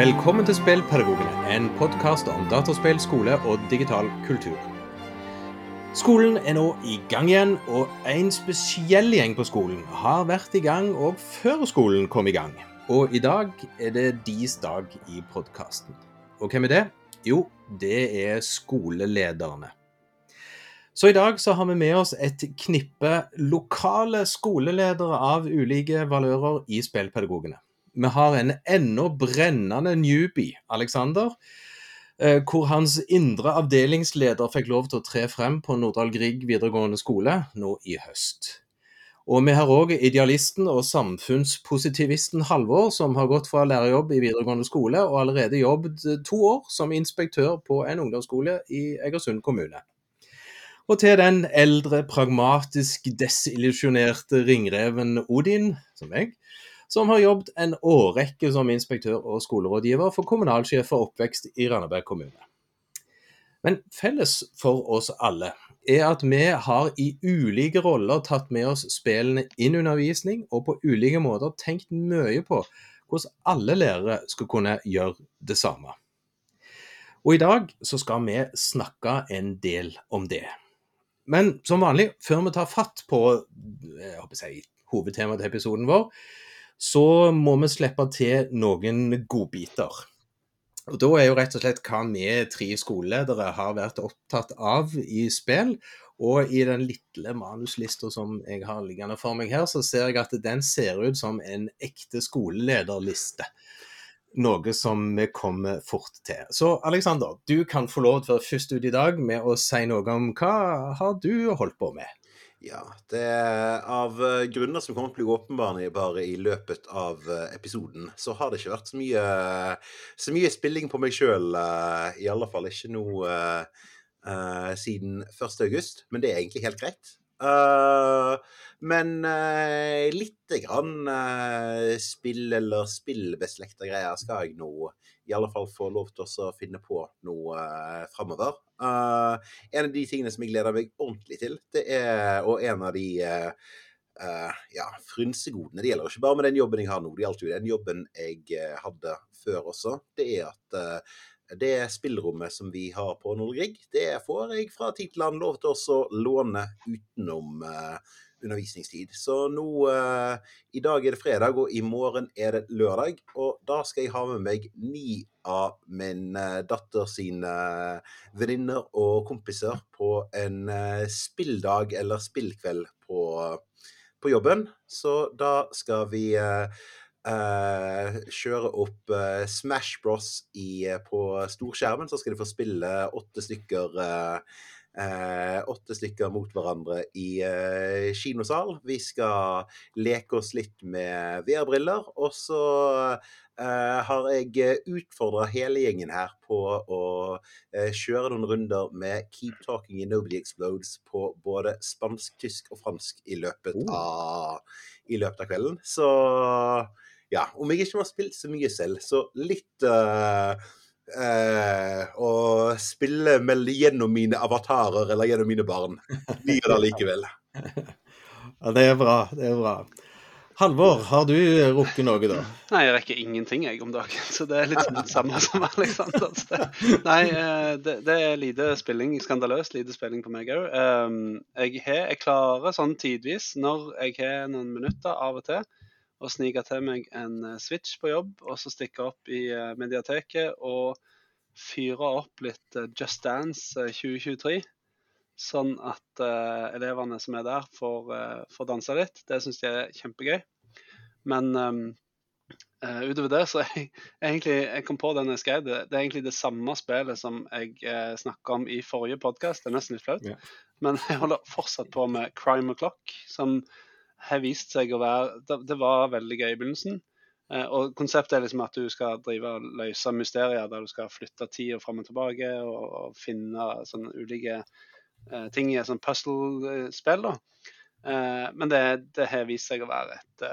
Velkommen til Spillpedagogene, en podkast om dataspill, skole og digital kultur. Skolen er nå i gang igjen, og en spesiell gjeng på skolen har vært i gang òg før skolen kom i gang. Og i dag er det deres dag i podkasten. Og hvem er det? Jo, det er skolelederne. Så i dag så har vi med oss et knippe lokale skoleledere av ulike valører i Spillpedagogene. Vi har en ennå brennende newbie, Alexander, eh, hvor hans indre avdelingsleder fikk lov til å tre frem på Nordahl Grieg videregående skole nå i høst. Og vi har òg idealisten og samfunnspositivisten Halvor, som har gått fra lærerjobb i videregående skole og allerede jobbet to år som inspektør på en ungdomsskole i Egersund kommune. Og til den eldre, pragmatisk desillusjonerte ringreven Odin, som jeg, som har jobbet en årrekke som inspektør og skolerådgiver for kommunalsjef for oppvekst i Randaberg kommune. Men felles for oss alle er at vi har i ulike roller tatt med oss spillene inn undervisning, og på ulike måter tenkt mye på hvordan alle lærere skal kunne gjøre det samme. Og i dag så skal vi snakke en del om det. Men som vanlig, før vi tar fatt på jeg håper jeg, hovedtemaet til episoden vår, så må vi slippe til noen godbiter. Og Da er jo rett og slett hva vi tre skoleledere har vært opptatt av i spill. Og i den lille manuslista som jeg har liggende for meg her, så ser jeg at den ser ut som en ekte skolelederliste. Noe som vi kommer fort til. Så Aleksander, du kan få lov til å være først ut i dag med å si noe om hva har du holdt på med? Ja, det er av eh, grunner som kommer til å bli åpenbare bare i løpet av eh, episoden, så har det ikke vært så mye, så mye spilling på meg sjøl. Eh, I alle fall ikke nå uh, siden 1. august, men det er egentlig helt greit. Uh, men uh, lite grann spill eller spillbeslekta greier skal jeg nå i alle fall få lov til å finne på noe uh, framover. Uh, en av de tingene som jeg gleder meg ordentlig til, det er, og en av de uh, uh, ja, frynsegodene Det gjelder ikke bare med den jobben jeg har nå, det gjaldt jo den jobben jeg hadde før også. Det er at det spillrommet som vi har på Nordgrig, det får jeg fra tid til annen lov til å låne utenom uh, undervisningstid. Så nå eh, I dag er det fredag, og i morgen er det lørdag. Og da skal jeg ha med meg ni av min eh, datter sine eh, venninner og kompiser på en eh, spilldag eller spillkveld på, på, jobben. Så da skal vi eh, Uh, kjøre opp uh, Smash Bros i, på storskjermen, så skal de få spille åtte stykker eh, åtte stykker mot hverandre i eh, kinosal. Vi skal leke oss litt med VR-briller. Og så eh, har jeg utfordra hele gjengen her på å eh, kjøre noen runder med Keep Talking in Nobody Explodes på både spansk, tysk og fransk i løpet oh. av, i løpet av kvelden. Så ja, om jeg ikke har spilt så mye selv, så litt uh, eh, Å spille gjennom mine avatarer eller gjennom mine barn. Blir det likevel. Ja, det er bra. Det er bra. Halvor, har du rukket noe, da? Nei, jeg rekker ingenting jeg om dagen. Så det er litt sånn det samme som Aleksanders. Nei, eh, det, det, er lite spilling, skandaløst lite spilling på meg òg. Ehm, jeg, jeg klarer sånn tidvis, når jeg har noen minutter av og til, og snike til meg en eh, Switch på jobb, og så stikke opp i eh, mediateket og fyre opp litt eh, Just Dance 2023. Sånn at uh, elevene som er der, får, uh, får danse litt. Det syns jeg er kjempegøy. Men um, uh, utover det, så er jeg, egentlig Jeg kom på den jeg skrev det. Det er egentlig det samme spillet som jeg uh, snakka om i forrige podkast. Det er nesten litt flaut. Ja. Men jeg holder fortsatt på med Crime O'Clock, som har vist seg å være Det, var veldig gøy i begynnelsen. Eh, og Konseptet er liksom at du skal drive og løse mysterier der du skal flytte tida fram og tilbake og, og finne sånne ulike eh, ting i et sånt puzzle-spill. Eh, men det, det, har vist seg å være et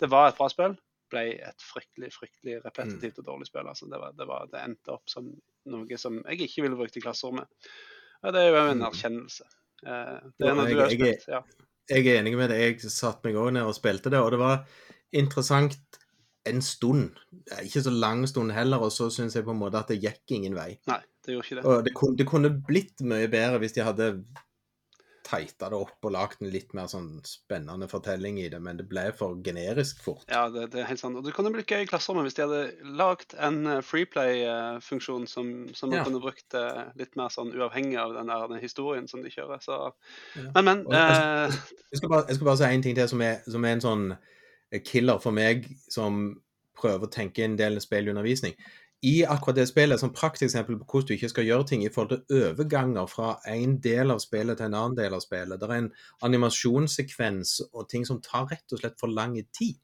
Det var et bra spill. Ble et fryktelig fryktelig repetitivt og dårlig spill. altså Det, var, det, var, det endte opp som noe som jeg ikke ville brukt i klasserommet. Og det er jo en mm. erkjennelse. Eh, det er noe du har spilt, ja jeg er enig med deg. Jeg satte meg òg ned og spilte det, og det var interessant en stund. Ikke så lang stund heller, og så syns jeg på en måte at det gikk ingen vei. Nei, det gjorde ikke det. Og det kunne, det kunne blitt mye bedre hvis de hadde tighta det opp og lagd en litt mer sånn spennende fortelling i det, men det ble for generisk fort. Ja, det, det er helt sant. Og det kunne blitt gøy i klasserommet hvis de hadde lagd en eh, freeplay-funksjon som, som man Ja. kunne brukt eh, litt mer sånn uavhengig av den, der, den historien som de kjører. Så Ja. Men, men. Og- Eh, Jeg skal bare, jeg skal bare si en ting til som er, som er en sånn killer for meg, som prøver å tenke en del spillundervisning. I akkurat det spillet, som prakteksempel på hvordan du ikke skal gjøre ting i forhold til overganger fra en del av spillet til en annen del av spillet. Det er en animasjonssekvens og ting som tar rett og slett for lang tid.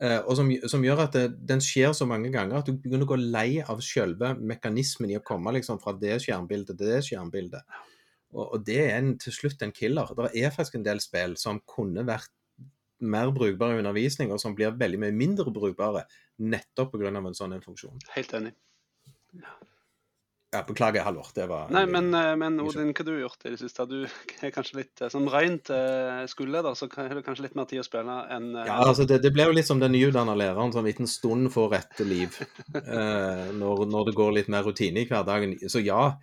Eh, og som, som gjør at det, den skjer så mange ganger at du begynner å gå lei av selve mekanismen i å komme liksom fra det skjermbildet til det skjermbildet. Og, og det er en, til slutt en killer. Det er faktisk en del spill som kunne vært mer brukbare i undervisning, og som blir veldig mye mindre brukbare nettopp pga. en sånn en funksjon. helt enig. Ja, beklager, Halvor. Det var Nei, men, eh, men Odin, hva har du gjort i det siste? Du er kanskje litt eh, Som rent eh, skoleleder så har du kanskje litt mer tid å spille enn Ja, altså det, det ble jo litt som den nyutdanna læreren som en liten stund får et liv. når, når det går litt mer rutine i hverdagen. Så ja.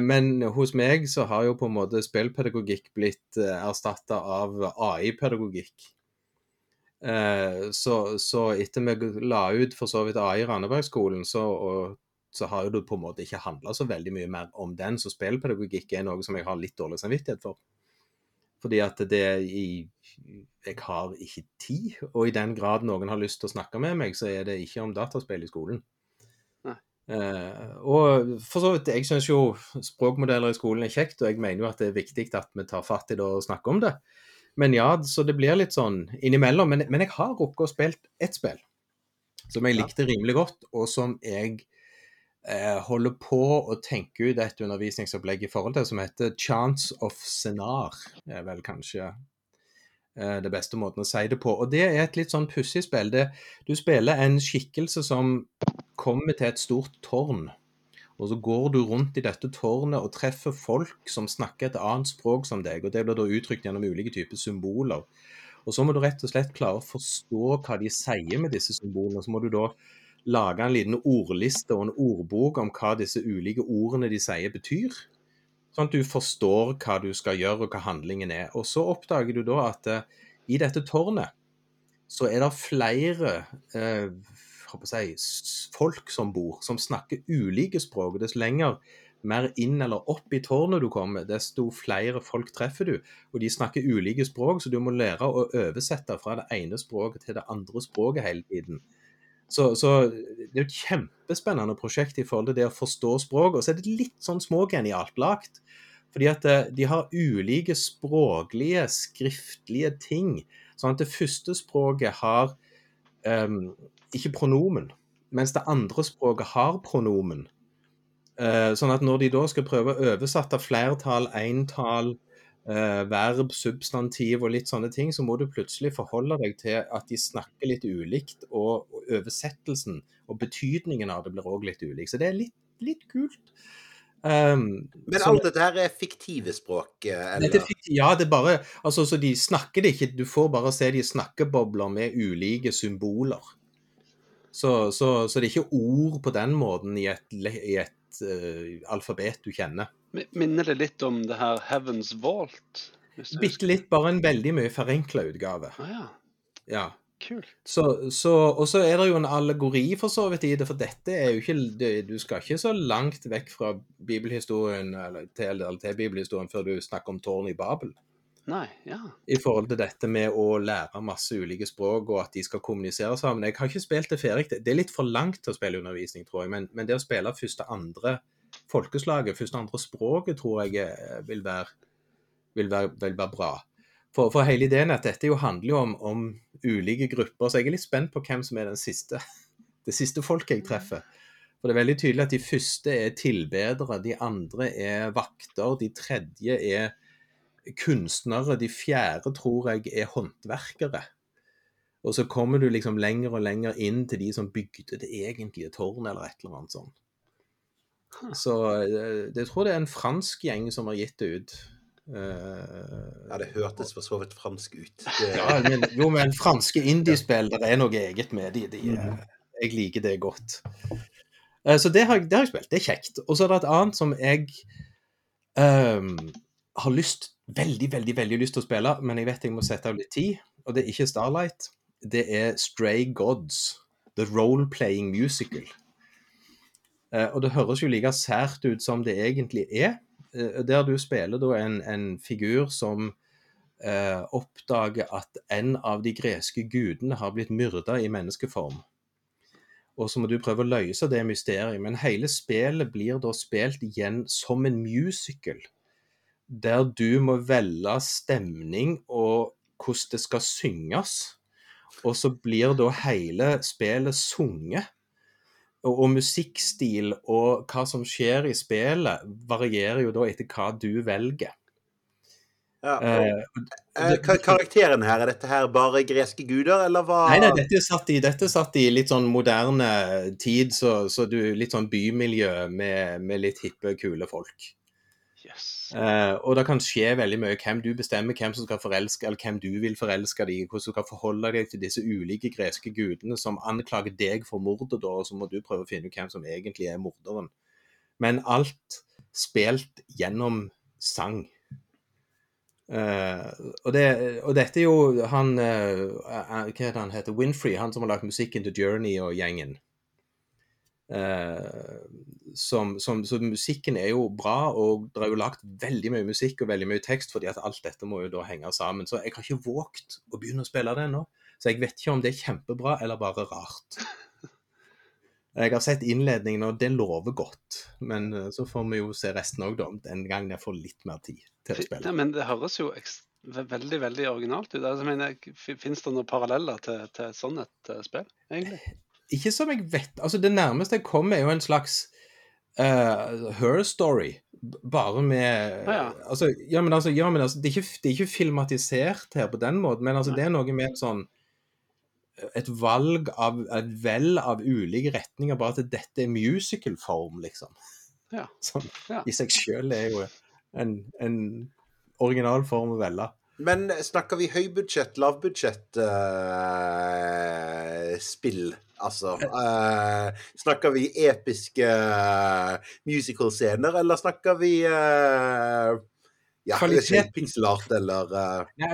Men hos meg så har jo på en måte spillpedagogikk blitt eh, erstatta av AI-pedagogikk. Eh, så, så etter vi la ut for så vidt AI i Randabergskolen, så, og, så har jo det på en måte ikke handla så veldig mye mer om den. Så spillpedagogikk er noe som jeg har litt dårlig samvittighet for. Fordi at det i Jeg har ikke tid. Og i den grad noen har lyst til å snakke med meg, så er det ikke om dataspill i skolen. Eh, og for så vidt, jeg syns jo språkmodeller i skolen er kjekt, og jeg mener jo at det er viktig at vi tar fatt i det og snakker om det. Men ja, så det blir litt sånn innimellom. Men, men jeg har rukket å spilt ett spill som jeg likte rimelig godt, og som jeg eh, holder på å tenke ut et undervisningsopplegg i forhold til, som heter Chance of Scenar'. Det er vel kanskje eh, det beste måten å si det på. Og det er et litt sånn pussig spill. Det, du spiller en skikkelse som kommer til et stort tårn. Og så går du rundt i dette tårnet og treffer folk som snakker et annet språk som deg. og Det blir da uttrykt gjennom ulike typer symboler. Og så må du rett og slett klare å forstå hva de sier med disse symbolene. og Så må du da lage en liten ordliste og en ordbok om hva disse ulike ordene de sier, betyr. Sånn at du forstår hva du skal gjøre og hva handlingen er. Og så oppdager du da at eh, i dette tårnet så er det flere eh, si, folk som bor, som snakker ulike språk. Dess lenger mer inn eller opp i tårnet du kommer, desto flere folk treffer du. Og de snakker ulike språk, så du må lære å oversette fra det ene språket til det andre språket hele tiden. Så, så det er et kjempespennende prosjekt i forhold til det å forstå språk. Og så er det litt sånn smågenialt lagt. Fordi at eh, de har ulike språklige, skriftlige ting. Sånn at det første språket har em, ikke pronomen, mens det andre språket har pronomen. Uh, sånn at når de da skal prøve å oversette flertall, entall, uh, verb, substantiv og litt sånne ting, så må du plutselig forholde deg til at de snakker litt ulikt, og, og oversettelsen og betydningen av det blir òg litt ulik. Så det er litt, litt kult. Um, Men alt dette her er fiktive språk, eh, eller? det fiktive, ja, det er bare Altså, så de snakker det ikke. Du får bare se de snakkebobler med ulike symboler. Så, så, så det er ikke ord på den måten i et, i et uh, alfabet du kjenner. Minner det litt om det her Heavens Vault? Bitte litt, bare en veldig mye forenkla utgave. Ah, ja, Ja. Kult. Så, så, og så er det jo en allegori for så vidt i det, for dette er jo ikke Du skal ikke så langt vekk fra bibelhistorien eller til, eller til bibelhistorien før du snakker om tårnet i Babel. Nei, ja. i forhold til dette med å lære masse ulike språk og at de skal kommunisere sammen. Jeg har ikke spilt det ferdig. Det er litt for langt til å spille undervisning, tror jeg. Men, men det å spille første andre folkeslaget, første andre språket, tror jeg eh, vil være, vil være, vil være bra. For, for hele ideen er at dette jo handler jo om, om ulike grupper, så jeg er litt spent på hvem som er den siste, det siste folket jeg treffer. For det er veldig tydelig at de første er tilbedere, de andre er vakter, de tredje er kunstnere, de fjerde tror jeg er håndverkere. Og så kommer du liksom lenger og lenger inn til de som bygde det egentlige tårnet, eller et eller annet sånt. Så eh, jeg tror det er en fransk gjeng som har gitt det ut. Eh, Ja, det hørtes for så vidt fransk ut. Det... Ja, men, jo, men franske indiespill, det er noe eget med de, de eh, Jeg liker det godt. Eh, Så det har, jeg- det har jeg spilt. Det er kjekt. Og så er det et annet som jeg um, har lyst veldig, veldig veldig lyst til å spille, men jeg vet jeg må sette av litt tid. Og det er ikke Starlight. Det er Stray Gods. The Role-Playing Musical. Og det høres jo like sært ut som det egentlig er. Eh, der du spiller da en, en figur som eh, oppdager at en av de greske gudene har blitt myrda i menneskeform. Og så må du prøve å løse det mysteriet. Men hele spillet blir da spilt igjen som en musical. Der du må velge stemning og hvordan det skal synges. Og så blir da hele spillet sunget. Og, musikkstil og hva som skjer i spillet, varierer jo da etter hva du velger. Ja. Eh, Eh, Karakteren her, er dette her bare greske guder, eller hva? Nei, nei, dette satt i, dette satt i litt sånn moderne tid, så, så du Litt sånn bymiljø med, med litt hippe, kule folk. Yes. Uh, og det kan skje veldig mye hvem du bestemmer hvem som skal forelske, eller hvem du vil forelske deg i, hvordan du skal forholde deg til disse ulike greske gudene som anklager deg for mordet, og så må du prøve å finne ut hvem som egentlig er morderen. Men alt spilt gjennom sang. Uh, og, det, og dette er jo han eh, Hva heter han heter? Winfrey, han som har lagt musikken til Journey og gjengen. Eh, som, som, så musikken er jo bra, og det er jo lagt veldig mye musikk og veldig mye tekst, fordi at alt dette må jo da henge sammen. Så jeg har ikke våget å begynne å spille det ennå. Så jeg vet ikke om det er kjempebra eller bare rart. Jeg har sett innledningen, og det lover godt. Men eh, så får vi jo se resten òg, da. Den gangen jeg får litt mer tid til å Ja, spille. men det høres jo veldig veldig originalt ut. Altså, Fins det noen paralleller til, til et et eh, spill, egentlig? Ikke som jeg vet. Altså, det nærmeste jeg kommer, er jo en slags uh, her story. Bare med ja. Altså, ja, men altså, ja, men altså det, er ikke, det er ikke filmatisert her på den måten, men altså, Nei. det er noe med et sånn et valg av et vel av ulike retninger, bare at dette er musical-form, liksom. Ja. Som Ja. i seg sjøl er jo en, en original form å velge. Men snakker vi høybudsjett, lavbudsjett uh, spill? Altså Uh, Snakker vi episke uh, musical-scener, eller snakker vi uh, ja, Kvalitet. Kvalitet. pixel art, eller uh... Ja,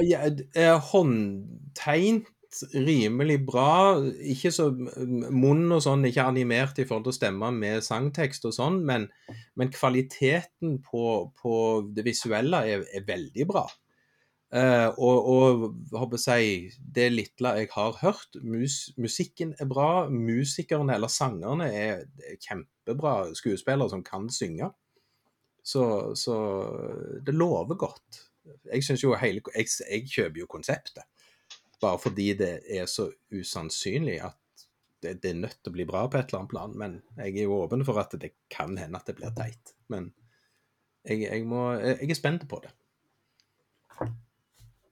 ja, håndtegnt rimelig bra. Ikke så Munn og sånn, ikke animert i forhold til å stemme med sangtekst og sånn, men, men kvaliteten på, på det visuelle er, er veldig bra. Eh, og, og jeg, det lille jeg har hørt, mus, musikken er bra. Musikerne eller sangerne er, er kjempebra skuespillere som kan synge. Så, så det lover godt. Jeg hele, jeg, jeg kjøper jo konseptet. Bare fordi det er så usannsynlig at det, det er nødt til å bli bra på et eller annet plan. Men jeg er jo åpen for at det kan hende at det blir teit. Men jeg, jeg, må, er spent på det.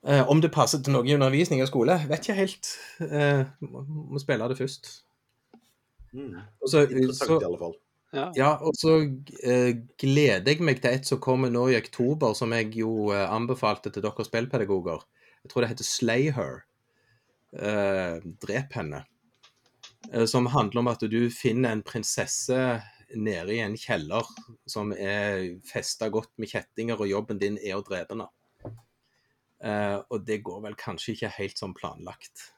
Eh, om det passer til noe i undervisning og skole, vet ikke helt. Eh, må, må spille det først. mm, Også, Interessant, så, i alle fall. Ja. ja, og så eh, gleder jeg meg til et som kommer nå i oktober, som jeg jo eh, anbefalte til dere spillpedagoger. Jeg tror det heter Slay Her. Eh, drep henne. Eh, som handler om at du finner en prinsesse nede i en kjeller som er festa godt med kjettinger, og jobben din er å drepe henne. Eh, og det går vel kanskje ikke helt som planlagt.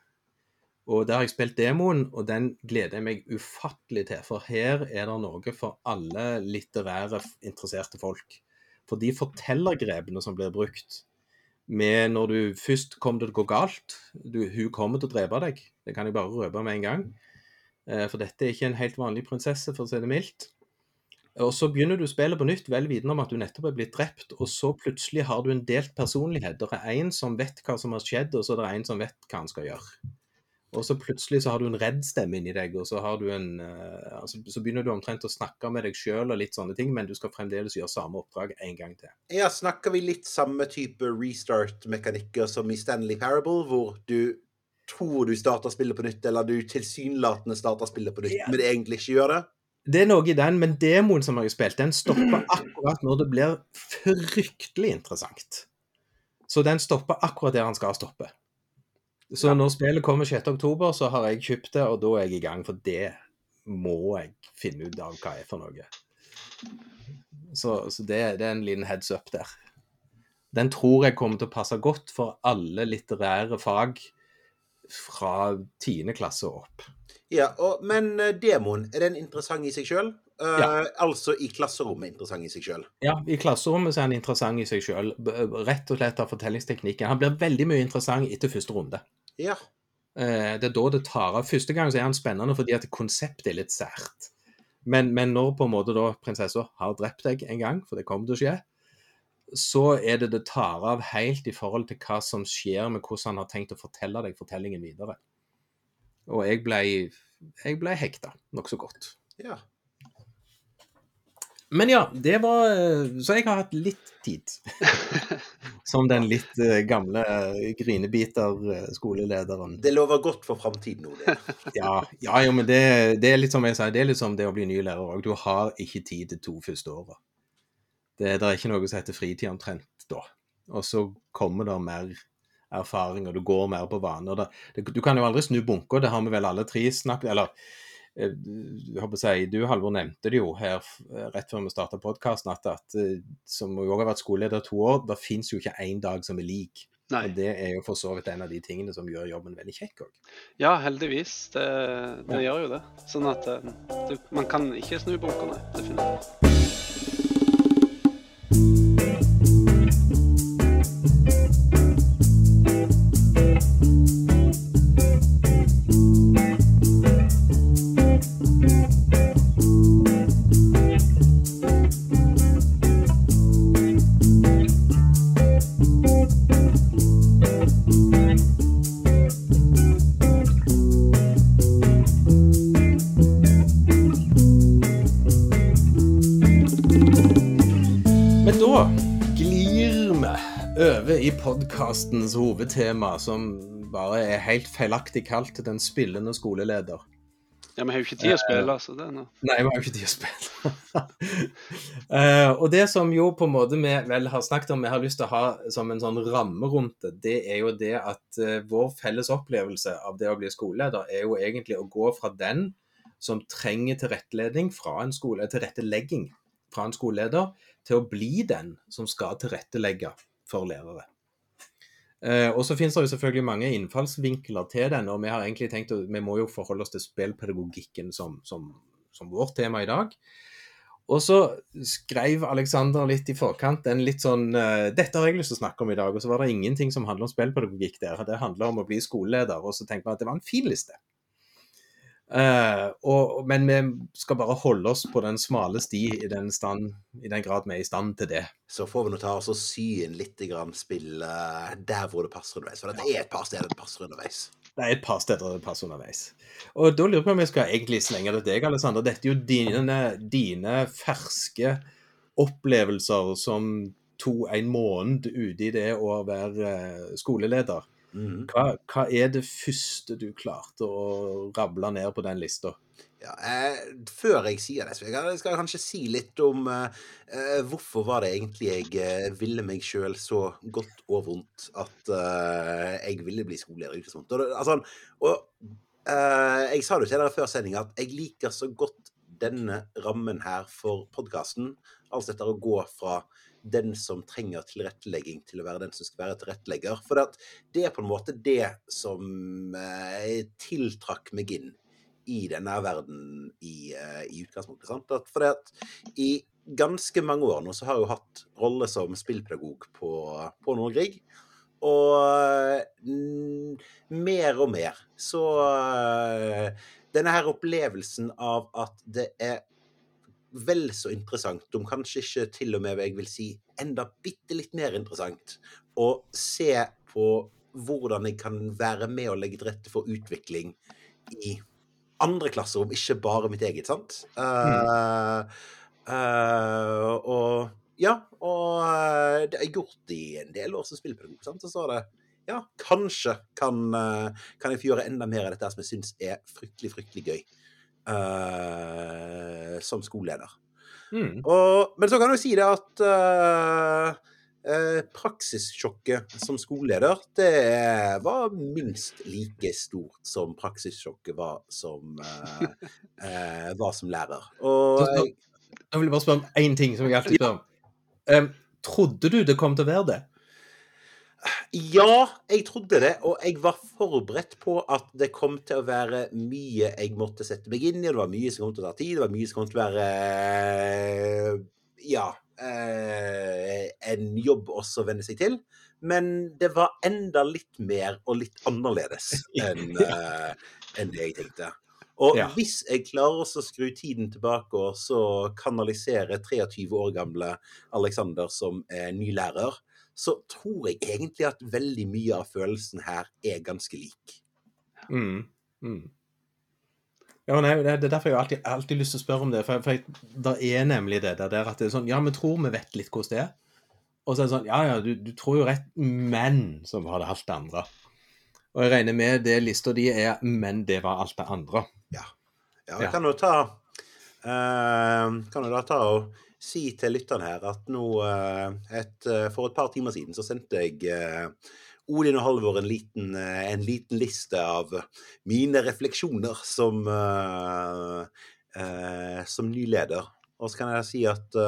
Og der har jeg spilt demoen, og den gleder jeg meg ufattelig til. For her er det noe for alle litterære interesserte folk. For de fortellergrepene som blir brukt med når du først kommer til å gå galt du, Hun kommer til å drepe deg. Det kan jeg bare røpe med en gang. Uh, For dette er ikke en helt vanlig prinsesse, for å si det mildt. Og så begynner du spillet på nytt, vel vitende om at du nettopp er blitt drept, og så plutselig har du en delt personlighet. Det er en som vet hva som har skjedd, og så er det en som vet hva han skal gjøre. Og så plutselig så har du en redd stemme inni deg, og så, har du en, eh, altså, så begynner du omtrent å snakke med deg sjøl og litt sånne ting, men du skal fremdeles gjøre samme oppdrag en gang til. Ja, snakker vi litt samme type restart-mekanikker som i Stanley Parable, hvor du tror du starter spillet på nytt, eller du tilsynelatende starter spillet på nytt, Ja. men egentlig ikke gjør det? Det er noe i den, men demoen som jeg har spilt, den stopper akkurat når det blir fryktelig interessant. Så den stopper akkurat der han skal stoppe. Så når spillet kommer 6.10, så har jeg kjøpt det, og da er jeg i gang. For det må jeg finne ut av hva er for noe. Så, så det, det er en liten heads up der. Den tror jeg kommer til å passe godt for alle litterære fag fra 10. klasse opp. Ja, og, Men eh, demoen, er den interessant i seg sjøl? Ja. Altså i klasserommet interessant i seg sjøl? Ja, i klasserommet så er han interessant i seg sjøl. Rett og slett av fortellingsteknikken. Han blir veldig mye interessant etter første runde. Ja. Uh, Det er da det tar av. Første gang så er han spennende fordi at konseptet er litt sært. Men, men når på en måte da prinsessa har drept deg en gang, for det kommer til å skje, så er det det tar av helt i forhold til hva som skjer med hvordan han har tenkt å fortelle deg fortellingen videre. Og jeg ble, jeg ble hekta nokså godt. ja. Men ja, det var eh, Så jeg har hatt litt tid. Som den litt eh, gamle eh, grinebiter-skolelederen. Det lover godt for framtiden, Ole. Ja, ja jo, men det, det er litt som jeg sier, det er litt som det å bli ny lærer òg. Du har ikke tid til to første åra. Det, det er ikke noe som heter fritid omtrent da. Og så kommer det mer erfaring, og du går mer på vaner. Du kan jo aldri snu bunker, det har vi vel alle tre snakket Eller eh, jeg håper å si, du Halvor nevnte det jo her rett før vi starta podkasten, at, at eh, som jo også har vært skoleleder to år, det fins jo ikke én dag som er lik. Nei. Og det er jo for så vidt en av de tingene som gjør jobben veldig kjekk òg. Ja, heldigvis. Det, det gjør jo det. Sånn at eh, det, man kan ikke snu bunkene. Definitivt. Podkastens hovedtema, som bare er helt feilaktig kalt 'Den spillende skoleleder'. Ja, vi har jo ikke tid å spille, altså. det nå. Nei, vi har jo ikke tid å spille. Eh, og det som jo på en måte vi vel har snakket om, vi har lyst til å ha som en sånn ramme rundt det, det er jo det at eh, vår felles opplevelse av det å bli skoleleder, er jo egentlig å gå fra den som trenger tilrettelegging fra en skole, tilrettelegging fra en skoleleder, til å bli den som skal tilrettelegge for lærere. Eh, og så finnes det jo selvfølgelig mange innfallsvinkler til den, og vi har egentlig tenkt at vi må jo forholde oss til spillpedagogikken som, som, som vårt tema i dag. Og så skrev Alexander litt i forkant en litt sånn eh, Dette har jeg lyst til å snakke om i dag, og så var det ingenting som handler om spillpedagogikk der. Det handler om å bli skoleleder, og så tenkte vi at det var en fin liste. Eh, og, men vi skal bare holde oss på den smale sti i den, stand, i den grad vi er i stand til det. Så får vi nå ta oss og sy inn litt grann spill eh, der hvor det passer underveis. For det er et par steder det passer underveis. Det er et par steder det passer underveis. Og da lurer jeg på om jeg skal egentlig slenge det til deg, Alexander. Dette er jo dine, dine ferske opplevelser som to en måned ute i det å være eh, skoleleder. Mhm. Hva, hva er det første du klarte å rable ned på den lista? Ja, eh, før jeg sier det, så skal jeg kanskje si litt om eh, eh, hvorfor var det egentlig jeg eh, ville meg sjøl så godt og vondt at eh, jeg ville bli skoleleder Ikke utgangspunktet. Og, altså, og eh, jeg sa det til dere før sending at jeg liker så godt denne rammen her for podkasten. Altså dette å gå fra den som trenger tilrettelegging, til å være den som skal være tilrettelegger. For det er på en måte det som eh, tiltrakk meg inn i denne verden i, eh, i utgangspunktet. Sant? At det at i ganske mange år nå så har jeg jo hatt rolle som spillpedagog på, på Nordgrig. Og mm, mer og mer så eh, Denne her opplevelsen av at det er vel så interessant, om kanskje ikke til og med jeg vil si enda bitte litt mer interessant, å se på hvordan jeg kan være med og legge til rette for utvikling i andre klasserom, ikke bare mitt eget, sant? Uh, uh, og ja, og eh, det har jeg gjort i en del år som spillpedagog, sant? Så er det ja, kanskje kan, kan jeg få gjøre enda mer av dette som jeg syns er fryktelig, fryktelig gøy eh, som skoleleder. Mm. Og, men så kan du si det at uh, eh, praksissjokket som skoleleder, det var minst like stort som praksissjokket var som, uh, uh, var som lærer. Og Jeg vil bare spørre om én ting som jeg alltid spør om. Um, trodde du det kom til å være det? Ja, jeg trodde det, og jeg var forberedt på at det kom til å være mye jeg måtte sette meg inn i, det var mye som kom til å ta tid, det var mye som kom til å være eh, Ja. Eh, en jobb også å venne seg til. Men det var enda litt mer og litt annerledes enn eh, enn det jeg tenkte. Og Ja. hvis jeg klarer å skru tiden tilbake og så kanalisere 23 år gamle Alexander som er ny lærer, så tror jeg egentlig at veldig mye av følelsen her er ganske lik. Mm. Mm. Ja, nei, det, er derfor jeg alltid, alltid lyst til å spørre om det. For, for jeg, det er nemlig det der, der at det er sånn Ja, vi tror vi vet litt hvordan det er. Og så er det sånn Ja, ja, du, du tror jo rett, men så var det alt det andre. Og jeg regner med det lista di er 'men det var alt det andre'. Ja, Ja. jeg kan jo ta uh, Kan jo da ta og si til lytterne her at nå eh, et, eh, For et par timer siden så sendte jeg eh, Odin og Halvor en liten, en liten liste av mine refleksjoner som, som ny leder. Og så kan jeg si at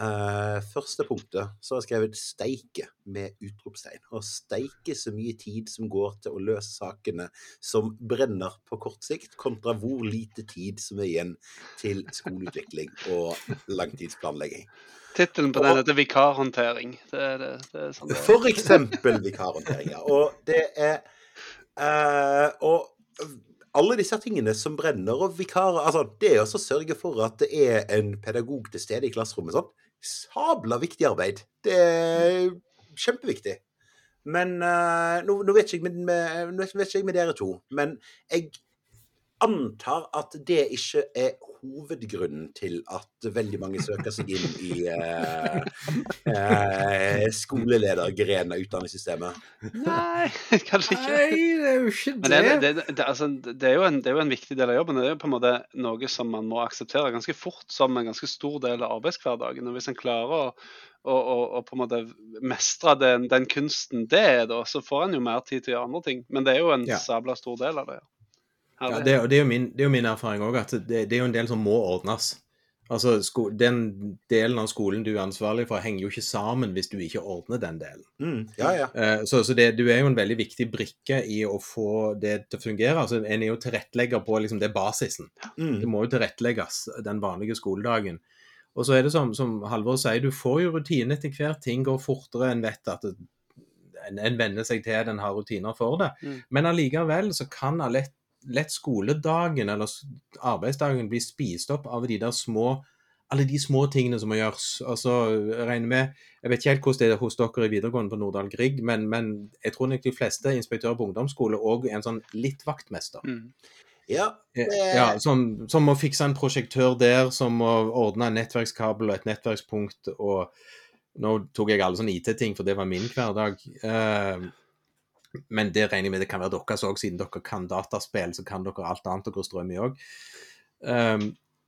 eh, første punktet så har jeg skrevet 'steike' med utropstegn. Og steike så mye tid som går til å løse sakene som brenner på kort sikt, kontra hvor lite tid som er igjen til skoleutvikling og langtidsplanlegging. Tittelen på den heter 'Vikarhåndtering'. Det, det, det sånn det. For eksempel vikarhåndtering. ja. Og det er uh, Og alle disse tingene som brenner, og vikarer altså Det å sørge for at det er en pedagog til stede i klasserommet. sånn, Sabla viktig arbeid. Det er kjempeviktig. Men uh, nå, nå, vet jeg med, med, nå vet ikke jeg med dere to, men jeg antar at det ikke er hovedgrunnen til at veldig mange søker seg inn i eh, eh, skoleledergrenen av utdanningssystemet. Nei, kanskje ikke. Nei, det er jo ikke det, det, det, det, altså, det, er jo en, det er jo en viktig del av jobben. Det er jo på en måte noe som man må akseptere ganske fort som en ganske stor del av arbeidshverdagen. Og Hvis en klarer å, og, og, og, på en måte mestre den, den kunsten det er, da, så får en jo mer tid til å gjøre andre ting. Men det er jo en Ja. sabla stor del av det. ja. Ja, det, det, er jo min, det er jo min erfaring òg, at det, det er jo en del som må ordnes. Altså, sko, Den delen av skolen du er ansvarlig for, henger jo ikke sammen hvis du ikke ordner den delen. Mm, ja, ja. Eh, Så, så det, du er jo en veldig viktig brikke i å få det til å fungere. altså En er jo tilrettelegger på liksom det basisen. Mm. Det må jo tilrettelegges den vanlige skoledagen. Og så er det som, som Halvor sier, du får jo rutine etter hvert. Ting går fortere. En vet at det, en, en venner seg til det, en har rutiner for det. Mm. Men allikevel så kan lett, lett skoledagen eller arbeidsdagen bli spist opp av de der små alle de små tingene som må gjøres. Altså, jeg regner med, jeg vet ikke helt hvordan det er hos dere i videregående på Nordahl Grieg, men, men jeg tror nok de fleste inspektører på ungdomsskole òg er en sånn litt vaktmester. Mm. ja. Eh, Det- Ja, som, som må fikse en prosjektør der, som må ordne en nettverkskabel og et nettverkspunkt. og Nå tok jeg alle sånne IT-ting, for det var min hverdag. Eh, men det regner jeg med det kan være deres òg, siden dere kan dataspill, så kan dere alt annet dere strømmer i òg. Um,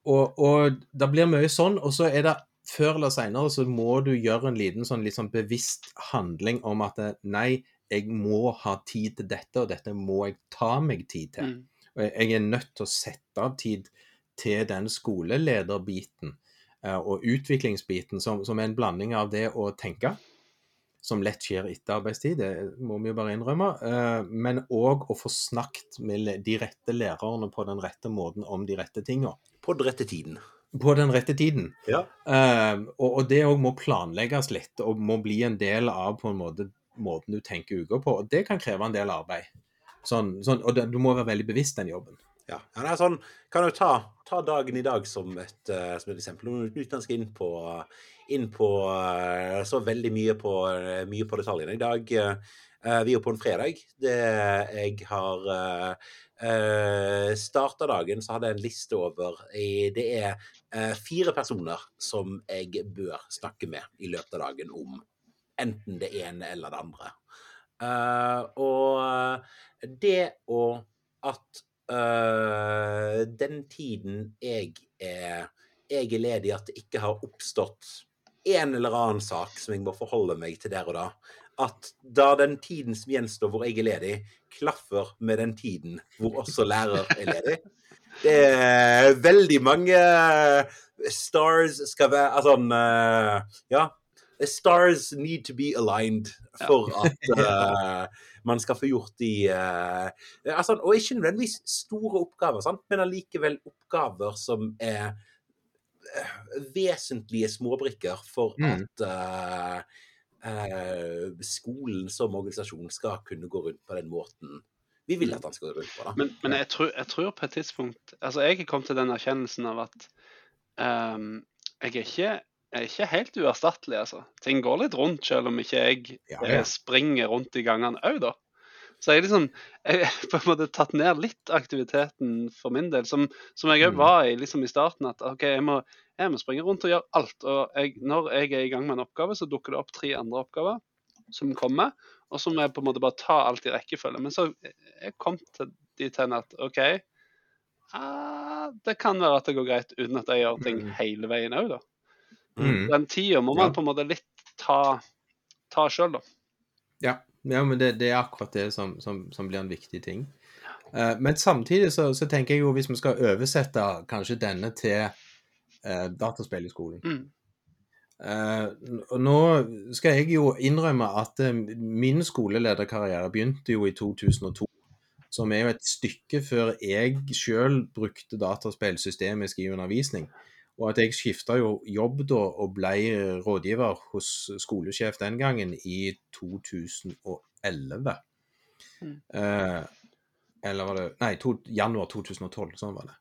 og, og det blir mye sånn, og så er det før eller seinere så må du gjøre en liten sånn sånn bevisst handling om at nei, jeg må ha tid til dette, og dette må jeg ta meg tid til. Mm. Og jeg- jeg er nødt til å sette av tid til den skolelederbiten eh, og utviklingsbiten, som, som er en blanding av det å tenke, som lett skjer etter arbeidstid, det må vi jo bare innrømme, eh, men òg å få snakket med de rette lærerne på den rette måten om de rette tinga. På den rette tiden. På den rette tiden. Ja. Eh, og, det òg må planlegges litt, og må bli en del av på en måte måten du tenker uka på. Og det kan kreve en del arbeid. Sånn, sånn, og du må være veldig bevisst den jobben. Ja, ja det er sånn, kan jo ta, ta dagen i dag som et, eh, som et eksempel. Uten jeg inn på, inn på eh, så veldig mye på, eh, mye på detaljene. I dag Vi er på en fredag. Det jeg har uh, starta dagen, så hadde jeg en liste over Det er fire personer som jeg bør snakke med i løpet av dagen om enten det ene eller det andre. Og det å at eh, den tiden jeg er, jeg er ledig, at det ikke har oppstått en eller annen sak som jeg må forholde meg til der og da. At da den tiden som gjenstår hvor jeg er ledig, klaffer med den tiden hvor også lærer er ledig. Det er veldig mange stars skal være Altså uh, Ja. Stars need to be aligned for at uh, man skal få gjort de uh, altså, Og ikke nødvendigvis store oppgaver, sant? men allikevel oppgaver som er vesentlige småbrikker for Mm. at uh, skolen som organisasjon skal kunne gå rundt på den måten vi vil at han skal gå rundt på. da. Men, men jeg, tror, jeg tror på et tidspunkt Altså, jeg er kommet til den erkjennelsen av at um, jeg, er ikke, er ikke helt uerstattelig, altså. Ting går litt rundt, selv om ikke jeg Ja, eh, ja. springer rundt i gangene òg, da. Så jeg liksom jeg på en måte tatt ned litt aktiviteten for min del, som, som jeg òg Mm. var i liksom i starten. At OK, jeg må, jeg må springe rundt og gjøre alt. Og jeg, når jeg er i gang med en oppgave, så dukker det opp tre andre oppgaver som kommer, og så må jeg på en måte bare ta alt i rekkefølge. Men så jeg kom til dit hen at OK, ah, det kan være at det går greit uten at jeg gjør ting Mm. hele veien òg, da. Mm. Den tida må man Ja. på en måte litt ta, ta sjøl, da. Ja, ja men det, det er akkurat det som, som, som blir en viktig ting. Uh, men samtidig så, så tenker jeg jo hvis vi skal oversette kanskje denne til uh, dataspill i skolen Mm. uh, nå skal jeg jo innrømme at min skolelederkarriere begynte jo i 2002. Som er jo et stykke før jeg sjøl brukte dataspill systemisk i undervisning. Og at jeg skifta jo jobb da og ble rådgiver hos skolesjef den gangen i 2011. Mm. Eh, eller var det Nei, to, januar 2012. Sånn var det.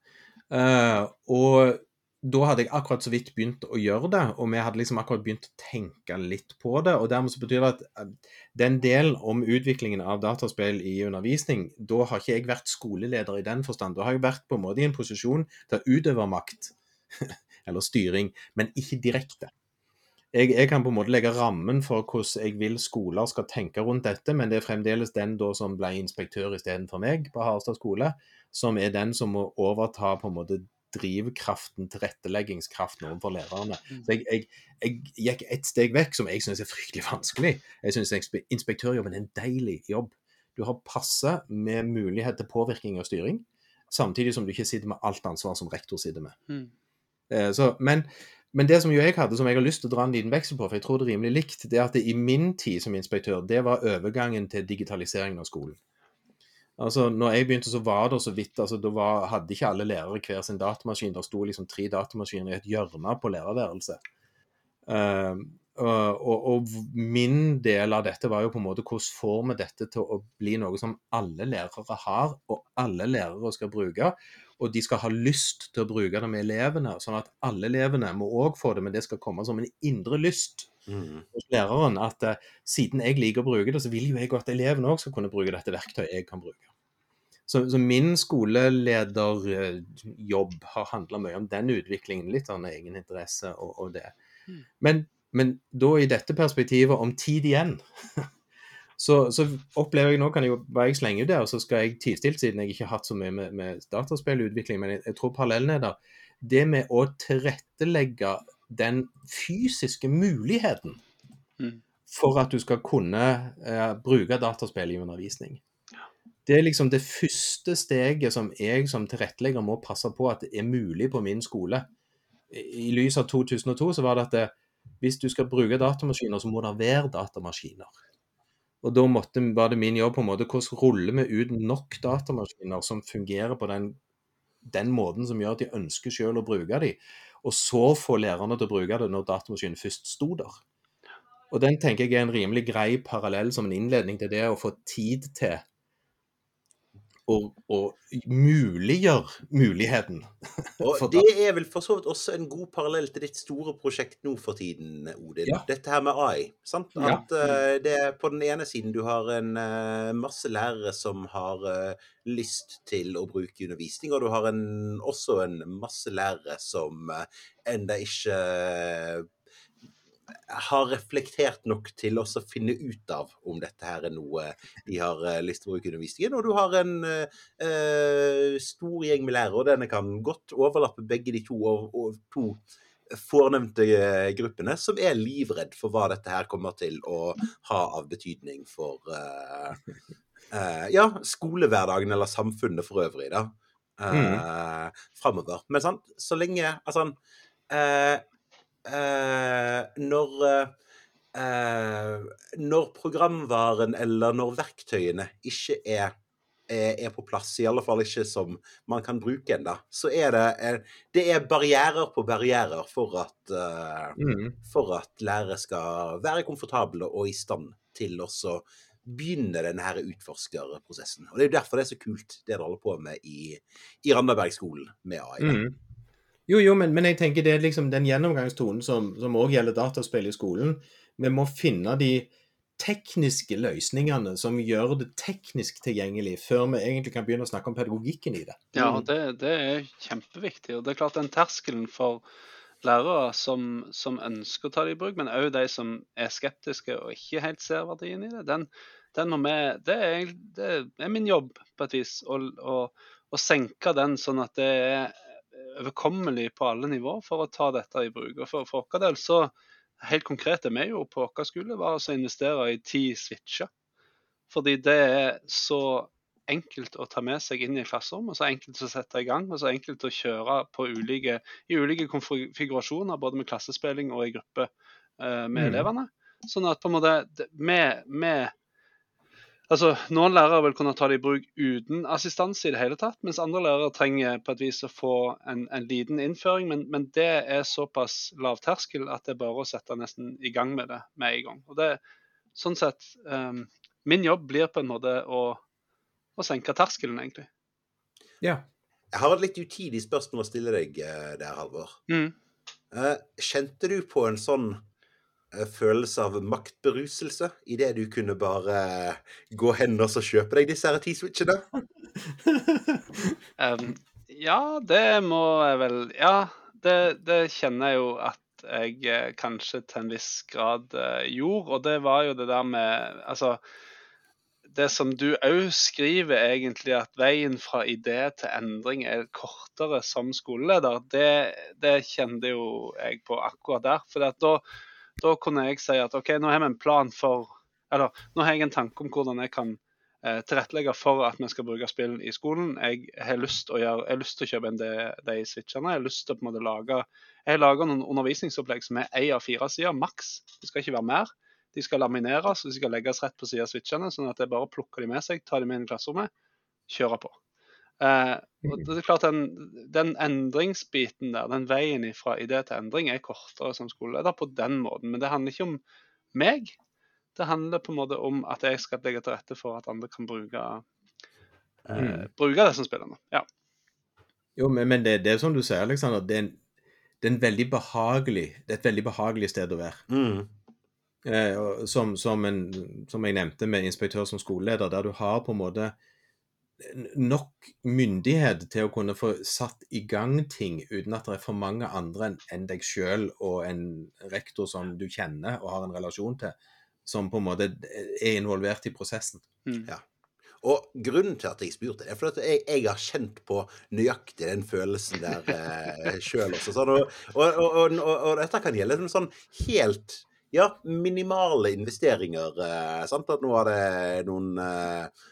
Eh, og da hadde jeg akkurat så vidt begynt å gjøre det, og vi hadde liksom akkurat begynt å tenke litt på det. og Dermed så betyr det at eh, den delen om utviklingen av dataspill i undervisning, da har ikke jeg vært skoleleder i den forstand. Da har jeg vært på en måte i en posisjon til å utøve makt, eller styring, men ikke direkte. Jeg, jeg kan på en måte legge rammen for hvordan jeg vil skoler skal tenke rundt dette, men det er fremdeles den som ble inspektør istedenfor meg på Harstad skole, som er den som må overta på en måte drivkraften, tilretteleggingskraften overfor lærerne. Mm. Så jeg, jeg, jeg gikk et steg vekk, som jeg syns er fryktelig vanskelig. Jeg syns inspektørjobben er en deilig jobb. Du har passe med mulighet til påvirkning og styring, samtidig som du ikke sitter med alt ansvar som rektor sitter med. Eh, Så, men, men det som jo jeg hadde, som jeg har lyst til å dra en liten veksel på, for jeg tror det er rimelig likt, det er at det i min tid som inspektør, det var overgangen til digitaliseringen av skolen. Altså, når jeg begynte, så var det så vidt altså, Da var, hadde ikke alle lærere hver sin datamaskin. Det sto liksom tre datamaskiner i et hjørne på lærerværelset. Uh, og, og min del av dette var jo på en måte hvordan får vi dette til å bli noe som alle lærere har, og alle lærere skal bruke. Og de skal ha lyst til å bruke det med elevene, sånn at alle elevene må òg få det, men det skal komme som en indre lyst Mm. hos læreren. At uh, siden jeg liker å bruke det, så vil jo jeg at elevene òg skal kunne bruke dette verktøyet jeg kan bruke. Så, så min skolelederjobb har handla mye om den utviklingen, litt av egeninteresse og, og det. Mm. Men, men da i dette perspektivet om tid igjen, så, så opplever jeg nå kan jeg jo bare jeg slenge ut der, så skal jeg tidstilt, siden jeg ikke har hatt så mye med, med dataspillutvikling, men jeg, jeg tror parallellen er der. Det med å tilrettelegge den fysiske muligheten Mm. for at du skal kunne eh, bruke dataspill i undervisning. Det er liksom det første steget som jeg som tilrettelegger må passe på at det er mulig på min skole. I, i lys av 2002 så var det at det, hvis du skal bruke datamaskiner, så må det være datamaskiner. Og da måtte, var det min jobb på en måte hvordan ruller vi ut nok datamaskiner som fungerer på den, den måten som gjør at de ønsker selv å bruke dem, og så få lærerne til å bruke det når datamaskinen først sto der. Og den tenker jeg er en rimelig grei parallell som en innledning til det å få tid til å, og muliggjør muligheten. Og det er vel for så vidt også en god parallell til ditt store prosjekt nå for tiden, Odin. Ja. Dette her med AI. Sant? Ja. At eh, det er på den ene siden du har en uh, masse lærere som har uh, lyst til å bruke undervisning, og du har en, også en masse lærere som uh, enda ikke har reflektert nok til å finne ut av om dette her er noe de har eh, lyst til å bruke undervisningen. Og du har en eh, eh, stor gjeng med lærere, og denne kan godt overlappe begge de to, og, og to fornevnte eh, gruppene som er livredd for hva dette her kommer til å ha av betydning for uh, uh, ja, skolehverdagen eller samfunnet for øvrig, da. Uh, mm. Framover. Men sant, så lenge Altså Når Når programvaren eller når verktøyene ikke er er på plass, i alle fall ikke som man kan bruke ennå, så er det, det er barrierer på barrierer for at, mm. for at lærere skal være komfortable og i stand til å begynne denne her utforskerprosessen. Og Det er jo derfor det er så kult, det dere holder på med i, i Randabergskolen med AI. Mm. Jo, jo, men, men, jeg tenker det er liksom den gjennomgangstonen som òg gjelder dataspill i skolen. Vi må finne de tekniske løsningene som gjør det teknisk tilgjengelig, før vi egentlig kan begynne å snakke om pedagogikken i det. Ja, det, det er kjempeviktig. og det er klart Den terskelen for lærere som, som, ønsker å ta det i bruk, men òg de som er skeptiske og ikke helt ser verdien i det, den, den må vi, det, er, det er min jobb på et vis å, å, å senke den sånn at det er overkommelig på alle nivåer for å ta dette i bruk. Og For, for vår del så helt konkret er vi jo på vår skole, var å investere i ti switcher. Fordi det er så enkelt å ta med seg inn i klasserom, og så enkelt å sette i gang, og så enkelt å kjøre ulike, i ulike konfigurasjoner, både med klassespilling og i gruppe uh, med mm. elevene. Sånn at på en måte med, med Altså, Noen lærere vil kunne ta det i bruk uten assistanse i det hele tatt, mens andre lærere trenger på et vis å få en, en liten innføring. Men, men, det er såpass lavterskel at det er bare å sette nesten i gang med det med en gang. Og det, sånn sett, um, Min jobb blir på en måte å, å senke terskelen, egentlig. Ja. Jeg har et litt utidig spørsmål å stille deg eh, der, Halvor. Mm. Uh, kjente du på en sånn følelse av maktberuselse idet du kunne bare gå hen og kjøpe deg disse T-switchene? um, ja, det må jeg vel Ja, det, det, kjenner jeg jo at jeg eh, kanskje til en viss grad uh, gjorde. Og det var jo det der med Altså, det som du òg skriver, egentlig, at veien fra idé til endring er kortere som skoleleder, det, det kjente jo jeg på akkurat der. For da da kunne jeg si at OK, nå har vi en plan for Eller nå har jeg en tanke om hvordan jeg kan eh, tilrettelegge for at vi skal bruke spill i skolen. Jeg har lyst til å, kjøpe inn de, de switchene. Jeg har lyst til å på en måte lage Jeg lager noen undervisningsopplegg som er én av fire sider, maks. Det skal ikke være mer. De skal lamineres og de skal legges rett på siden av switchene, sånn at jeg bare plukker de med seg, tar de med inn i klasserommet, kjører på. Eh, og mm. det er klart den, den, endringsbiten der, den veien fra idé til endring, er kortere som skoleleder på den måten. Men det handler ikke om meg. Det handler på en måte om at jeg skal legge til rette for at andre kan bruke, eh, mm. bruke det som spillerne. Ja. Jo, men, men det, det, er som du sier, Alexander. Det Det er et veldig behagelig sted å være. Mm. Eh, som, som, en, som, jeg nevnte med inspektør som skoleleder, der du har på en måte nok myndighet til å kunne få satt i gang ting uten at det er for mange andre enn deg sjøl og en rektor som du kjenner og har en relasjon til, som på en måte er involvert i prosessen. Mm. Ja. Og grunnen til at jeg spurte, er fordi jeg, jeg har kjent på nøyaktig den følelsen der eh, sjøl også. Sånn, og, og, og, og, dette kan gjelde sånn helt ja, minimale investeringer. Eh, sant? At nå har det noen eh,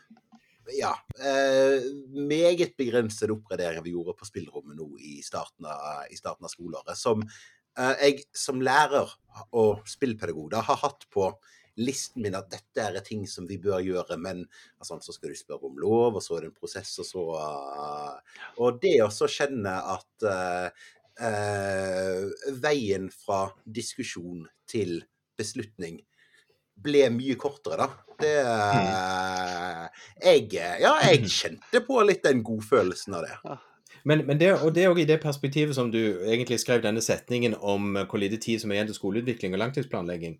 ja, eh, meget begrensede oppgraderinger vi gjorde på spillrommet nå i starten av, i starten av skoleåret. Som eh, jeg som lærer og spillpedagog da, har hatt på listen min at dette er ting som vi bør gjøre, men altså, så skal du spørre om lov, og så er det en prosess, og så uh, Og det å kjenne at uh, uh, veien fra diskusjon til beslutning ble mye kortere, da. Det mm. jeg, Ja, jeg kjente på litt den godfølelsen av det. Men, men det, og det er òg i det perspektivet som du egentlig skrev denne setningen om hvor lite tid som er igjen til skoleutvikling og langtidsplanlegging.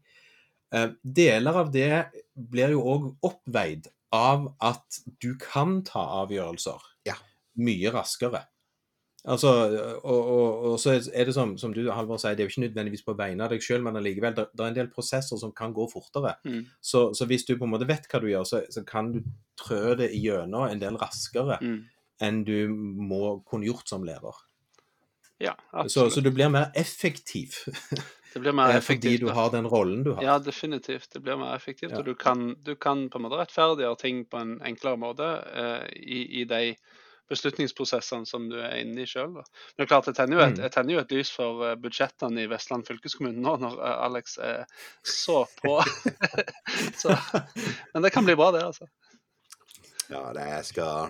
Eh, deler av det blir jo òg oppveid av at du kan ta avgjørelser ja. mye raskere. Altså, og, og, og, så er det som, som du Halvor sier, det er jo ikke nødvendigvis på vegne av deg sjøl, men allikevel, det, det, er en del prosesser som kan gå fortere. Mm. Så, så, hvis du på en måte vet hva du gjør, så, så kan du trø det igjennom en del raskere mm. enn du må kunne gjort som lærer. Ja, Så, så du blir mer effektiv det blir mer effektivt. fordi du har den rollen du har. Ja, definitivt. Det blir mer effektivt. Ja. Og du kan, du kan på en måte rettferdiggjøre ting på en enklere måte uh, i, i de beslutningsprosessene som du er inne i sjøl. Men det er klart, jeg tenner jo et, Mm. jeg tenner jo et lys for eh, budsjettene i Vestland fylkeskommune nå, når eh, Alex er så på. så, men det kan bli bra, det, altså. Ja, det jeg skal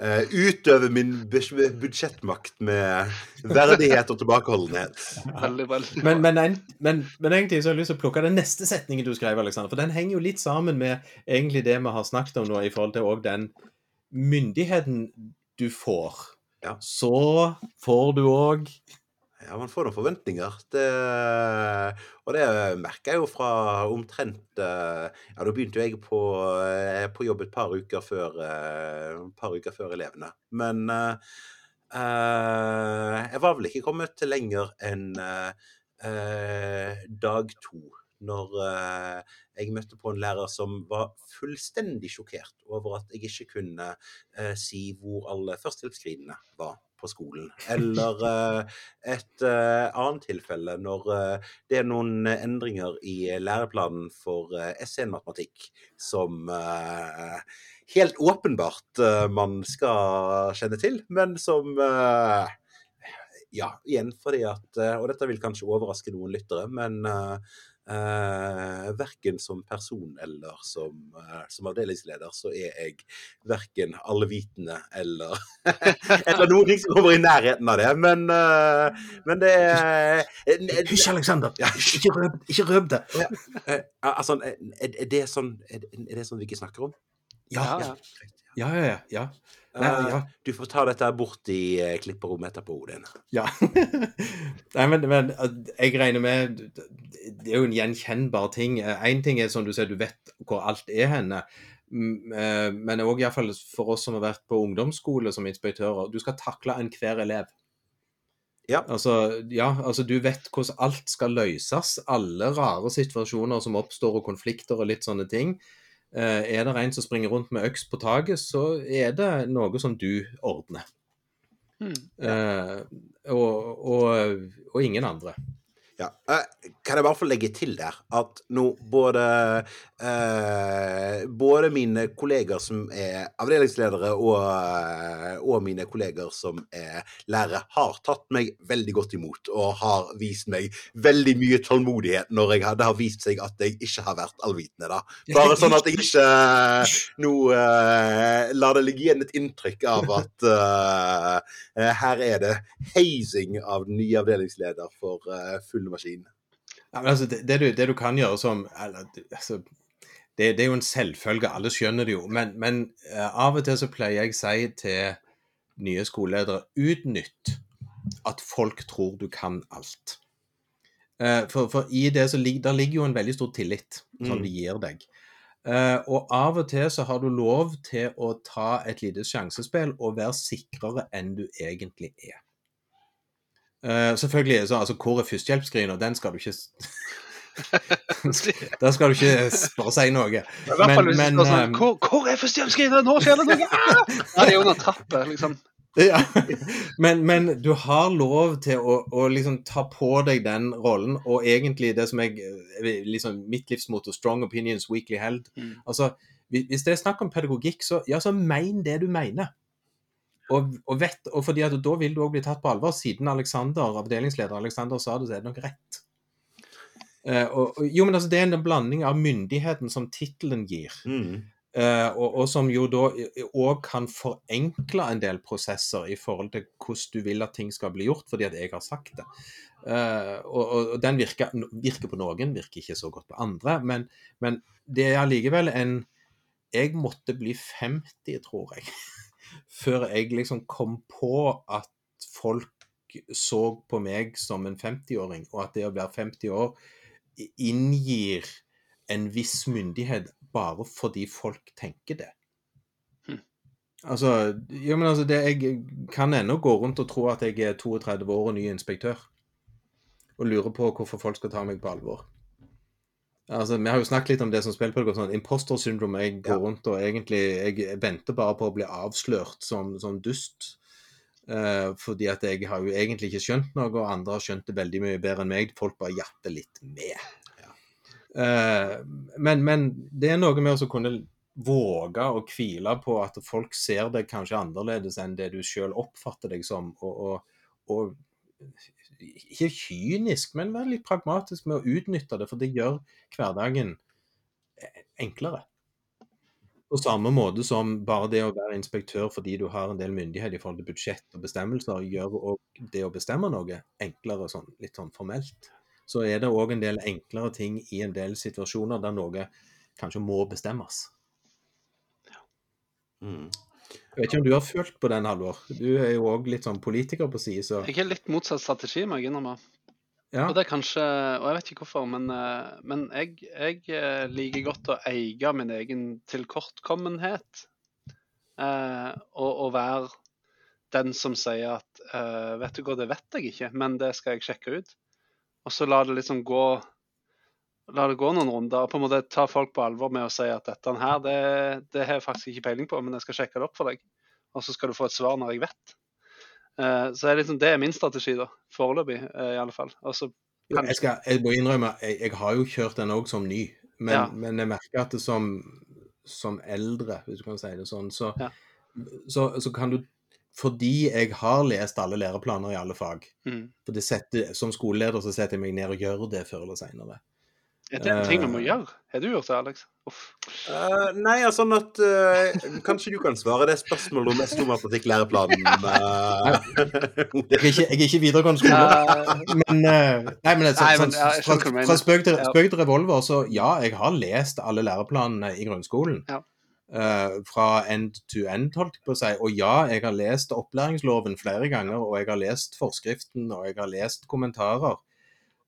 uh, utøve min budsjettmakt med verdighet og tilbakeholdenhet. Veldig, veldig. Men, men, en, men, men egentlig så har jeg lyst til å plukke den neste setningen du skrev, Alexander. For den henger jo litt sammen med egentlig det vi har snakket om nå, i forhold til den myndigheten du får. Ja. Så får du òg Ja, man får noen forventninger. Det, og det merker jeg jo fra omtrent eh, Ja, da begynte jo jeg på, eh, på jobb et par uker før, eh, par uker før elevene. Men eh, jeg var vel ikke kommet lenger enn eh, dag to. Når eh, jeg møtte på en lærer som var fullstendig sjokkert over at jeg ikke kunne eh, si hvor alle førstehjelpsskrinene var på skolen. Eller eh, et annet tilfelle når det er noen endringer i læreplanen for SN-matematikk som helt åpenbart man skal kjenne til, men som ja, igjen fordi at Og dette vil kanskje overraske noen lyttere, men eh, eh, verken som person eller som, eh, som avdelingsleder, så er jeg verken allvitende eller Eller noen ting som kommer i nærheten av det. Men, eh, men det er Hysj, Alexander! Ja. Ikke røp, ikke røp det! Eh, altså, er, er det sånn er det, er det sånn vi ikke snakker om? Ja, Ja, ja, ja. ja. Nei, Eh, ja. Du får ta dette bort i eh, klipperommet etterpå, Odin. Ja. Nei, men, men jeg regner med Det er jo en gjenkjennbar ting. Én ting er som du sier, du vet hvor alt er henne. Eh, Men òg iallfall for oss som har vært på ungdomsskole som inspektører. Du skal takle enhver elev. Ja. Altså, ja, altså du vet hvordan alt skal løses. Alle rare situasjoner som oppstår, og konflikter og litt sånne ting. Eh, Er det en som springer rundt med øks på taket, så er det noe som du ordner. Hmm. Eh, og, og, og ingen andre. Ja. eh, Kan jeg bare få legge til der at nå både eh, Både mine kolleger som er avdelingsledere, og, eh, og mine kolleger som er lærere, har tatt meg veldig godt imot og har vist meg veldig mye tålmodighet når jeg hadde har vist seg at jeg ikke har vært allvitende. da. Bare sånn at jeg ikke eh, nå eh, lar det ligge igjen et inntrykk av at eh, her er det heising av den nye avdelingsleder for full maskin. Ja, men altså, det, det, du, det du kan gjøre som eller, altså, det, det er jo en selvfølge, alle skjønner det jo. Men, men eh, av og til så pleier jeg å si til nye skoleledere utnytt at folk tror du kan alt. Eh, for, for i det så lig, der ligger jo en veldig stor tillit som Mm. de gir deg. Uh, og av og til så har du lov til å ta et lite sjansespill og være sikrere enn du egentlig er. Eh, selvfølgelig, så, altså, Hvor er førstehjelpsskrinet? Den skal du ikke da Der skal du ikke bare si noe. I hvert fall hvis du men, spør sånn ehm, hvor, hvor er førstehjelpsskrinet? Nå skjer det noe! Ah! Ja, det er under trappet, liksom. Ja. Men, men du har lov til å, å liksom ta på deg den rollen, og egentlig det som jeg eh, liksom Mitt livsmotto 'strong opinions weekly held'. Mm. Altså, hvis hvis det er snakk om pedagogikk, så, ja, så mein det du mener. Og, og, vet, og fordi at da vil du òg bli tatt på alvor. Siden Alexander, avdelingsleder Alexander sa det, så er det nok rett. Uh, og, jo, men altså, Det er en blanding av myndigheten som tittelen gir, Mm. uh, og, og som jo da òg kan forenkle en del prosesser i forhold til hvordan du vil at ting skal bli gjort, fordi at jeg har sagt det. Uh, og den virker, virker på noen, virker ikke så godt på andre. Men, men det er allikevel en Jeg måtte bli 50, tror jeg, før jeg liksom kom på at folk så på meg som en 50-åring, og at det å være 50 år inngir en viss myndighet bare fordi folk tenker det. Hm. Altså, ja, men altså det, Jeg kan ennå gå rundt og tro at jeg er 32 år og ny inspektør. Og lure på hvorfor folk skal ta meg på alvor. Altså, Vi har jo snakket litt om det som spillpedagog, sånn imposter syndrome. Jeg går Ja. rundt og egentlig jeg venter bare på å bli avslørt som, som dust. Uh, fordi at jeg har jo egentlig ikke skjønt noe, og andre har skjønt det veldig mye bedre enn meg. Folk bare japper litt med. Eh, men, men det er noe med å kunne våge å hvile på at folk ser deg kanskje annerledes enn det du sjøl oppfatter deg som. Og, og, og ikke kynisk, men være litt pragmatisk med å utnytte det, for det gjør hverdagen enklere. På samme måte som bare det å være inspektør fordi du har en del myndighet i forhold til budsjett og bestemmelser, gjør òg det å bestemme noe enklere sånn, litt sånn formelt. Så er det òg en del enklere ting i en del situasjoner der noe kanskje må bestemmes. Mm. Jeg vet ikke om du har følt på den, Halvor? Du er jo òg litt sånn politiker på side, så Jeg har litt motsatt strategi, må jeg innrømme. ja. Og det er kanskje, og jeg vet ikke hvorfor, men, eh, men jeg, jeg eh, liker godt å eie min egen tilkortkommenhet. Eh, og, og være den som sier at eh, vet du hva, det vet jeg ikke, men det skal jeg sjekke ut. Og så la det liksom gå La det gå noen runder, og på en måte ta folk på alvor med å si at dette her, det, det har jeg faktisk ikke peiling på, men jeg skal sjekke det opp for deg. Og så skal du få et svar når jeg vet. Uh, så er liksom, det er min strategi, da. Foreløpig, uh, i alle fall. Også, kan... Jeg, skal, jeg må innrømme, jeg, jeg har jo kjørt den òg som ny, men, Ja. men jeg merker at det som, som eldre, hvis du kan si det sånn, så, Ja. så, så kan du Fordi jeg har lest alle læreplaner i alle fag, mm. for det setter, som skoleleder så setter jeg meg ned og gjør det før eller seinere. Er det en ting vi må Eh. gjøre? Har du gjort det, Alex? Uff. Eh, nei, altså sånn at uh, Kanskje du kan svare det spørsmålet om mest om matematikklæreplanen. Uh, Jeg er ikke, jeg er ikke videregående skole, men, eh, nei, men, altså, Nei, men, fra, mener. fra spøk til, spøk til revolver, så ja, jeg har lest alle læreplanene i grunnskolen. Ja. Uh, fra end to end, holdt jeg på å si. Og ja, jeg har lest opplæringsloven flere ganger, og jeg har lest forskriften, og jeg har lest kommentarer.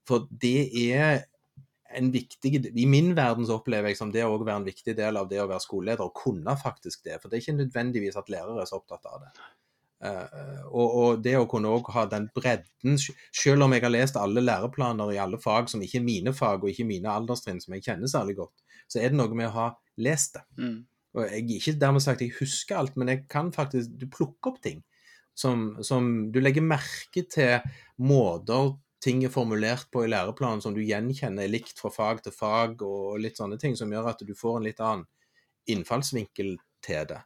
For det er en viktig I min verden så opplever jeg som det å være en viktig del av det å være skoleleder, og kunne faktisk det. For det er ikke nødvendigvis at lærere er så opptatt av det. Uh, og, og det å kunne òg ha den bredden, selv om jeg har lest alle læreplaner i alle fag som ikke er mine fag og ikke mine alderstrinn som jeg kjenner særlig godt, så er det noe med å ha lest det. Mm. Og jeg er ikke dermed sagt jeg husker alt, men jeg kan faktisk Du plukker opp ting som, som Du legger merke til måter ting er formulert på i læreplanen som du gjenkjenner er likt fra fag til fag, og litt sånne ting som gjør at du får en litt annen innfallsvinkel til det.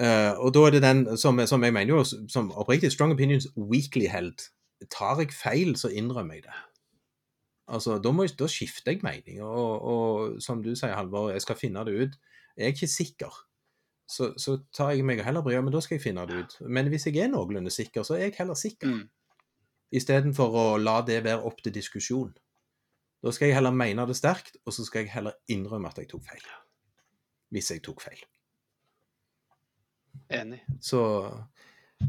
Uh, og da er det den som, som jeg mener jo, som oppriktig strong opinions weekly held. Tar jeg feil, så innrømmer jeg det. Altså, da, må da skifter jeg mening. Og, og som du sier, Halvor, jeg skal finne det ut. Jeg er ikke sikker. Så, så tar jeg meg heller bryet, men da skal jeg finne det ut. Men hvis jeg er noenlunde sikker, så er jeg heller sikker. Mm. Istedenfor å la det være opp til diskusjon. Da skal jeg heller mene det sterkt, og så skal jeg heller innrømme at jeg tok feil. Hvis jeg tok feil. Enig. Så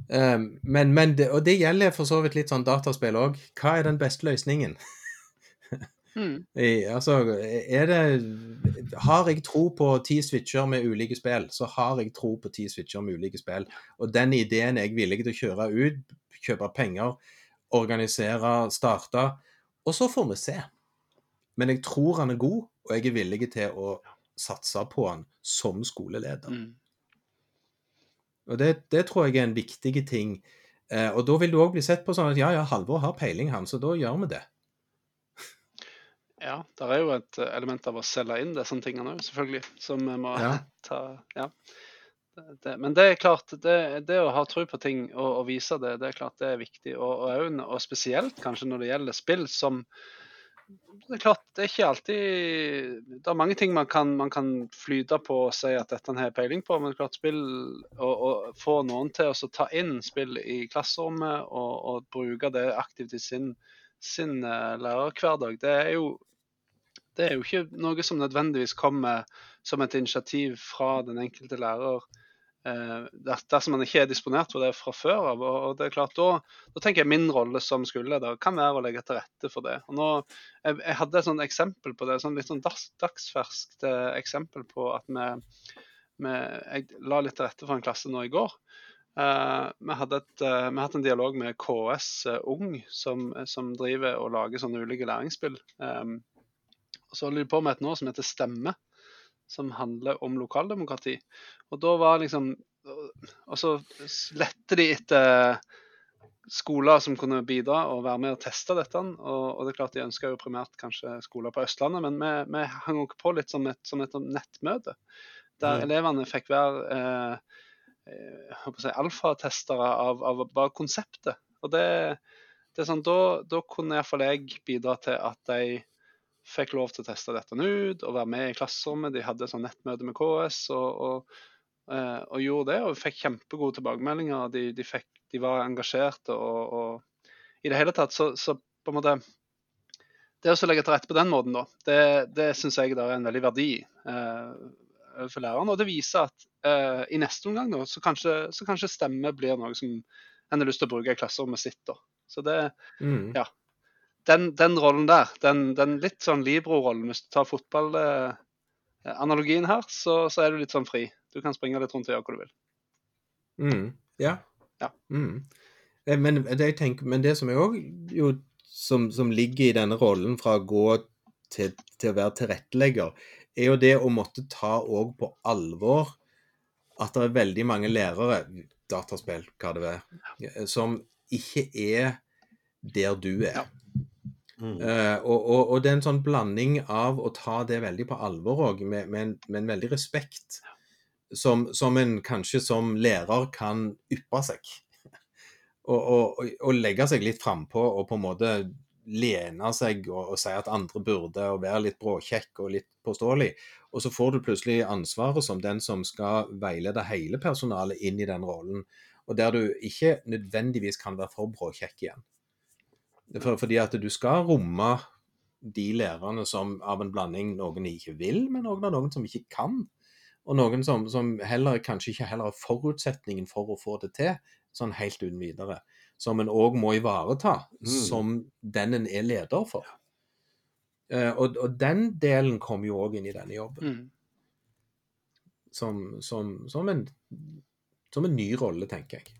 um, Men, men det, Og det gjelder for så vidt litt sånn dataspill òg. Hva er den beste løsningen? Mm. I, altså, er det Har jeg tro på ti switcher med ulike spill, så har jeg tro på ti switcher med ulike spill. Og den ideen er jeg villig til å kjøre ut, kjøpe penger, organisere, starte. Og så får vi se. Men jeg tror han er god, og jeg er villig til å satse på han som skoleleder. Mm. Og det, det tror jeg er en viktig ting. Eh, og da vil du òg bli sett på sånn at ja, ja, Halvor har peiling, han, så da gjør vi det. Ja, det er jo et element av å selge inn disse tingene òg, selvfølgelig. Som vi må Ja. ta Ja. Det, men det er klart, det, det å ha tro på ting og, og vise det, det er klart det er viktig. Og, og, og spesielt kanskje når det gjelder spill som Det er klart, det er ikke alltid Det er mange ting man kan, man kan flyte på og si at dette har peiling på, men det er klart spill og, få noen til å ta inn spill i klasserommet og, bruke det aktivt i sin, sin eh, lærerhverdag, det er jo det er jo ikke noe som nødvendigvis kommer som et initiativ fra den enkelte lærer dersom man ikke er disponert for det fra før av. Og, det er klart, da, da tenker jeg min rolle som skoleleder kan være å legge til rette for det. Og nå, jeg, jeg hadde et sånt eksempel på det, sånn litt sånn dags, dagsferskt eh, eksempel på at vi, vi, jeg la litt til rette for en klasse nå i går. Uh, vi, hadde et, eh, hatt en dialog med KS uh, Ung, som, som driver og lager sånne ulike læringsspill. Um, og så holder de på med et nå som heter Stemme. Som handler om lokaldemokrati. Og da var liksom Og så lette de etter skoler som kunne bidra og være med og teste dette. Og, og det er klart de ønska jo primært kanskje skoler på Østlandet, men vi, vi hang også på litt som et, som et nettmøte. Der mm. elevene fikk være eh, eh si, alfatestere av, av, bare konseptet. Og det, det er sånn, Da, da kunne iallfall jeg bidra til at de fikk lov til å teste dette ut og være med i klasserommet. De hadde sånn nettmøte med KS og, og, eh, og, gjorde det, og fikk kjempegode tilbakemeldinger. De, de, fikk, de var engasjerte og, og, i det hele tatt så, så, på en måte Det å legge til rette på den måten, da, det, det syns jeg det er en veldig verdi eh, for læreren. Og det viser at eh, i neste omgang da, så kanskje, så kanskje stemme blir noe som en har lyst til å bruke i klasserommet sitt. da. Så det, mm. ja, den, den rollen der, den, den litt sånn Libro-rollen, hvis du tar fotballanalogien her, så, så, er du litt sånn fri. Du kan springe litt rundt og gjøre hva du vil. Mm, ja. ja. Mm. Eh, men, det tenker, men, det som er òg som, som, ligger i denne rollen fra å gå til, til, å være tilrettelegger, er jo det å måtte ta òg på alvor at det er veldig mange lærere, dataspill, hva det er, som ikke er der du er. Ja. Uh, og, og, og, det er en sånn blanding av å ta det veldig på alvor òg, med, med, med, en veldig respekt, som, som, en kanskje som lærer kan yppe seg. og, og, og, legge seg litt frampå og på en måte lene seg og, si at andre burde og være litt bråkjekk og litt påståelig. Og så får du plutselig ansvaret som den som skal veilede hele personalet inn i den rollen, og der du ikke nødvendigvis kan være for bråkjekk igjen. For, fordi at du skal romme de lærerne som av en blanding noen ikke vil, men noen av noen som ikke kan. Og noen som, som heller kanskje ikke heller har forutsetningen for å få det til, sånn helt uten videre. Som en òg må ivareta mm. som den en er leder for. Uh, og, og, den delen kommer jo òg inn i denne jobben. Mm. Som, som, som, en, som en ny rolle, tenker jeg.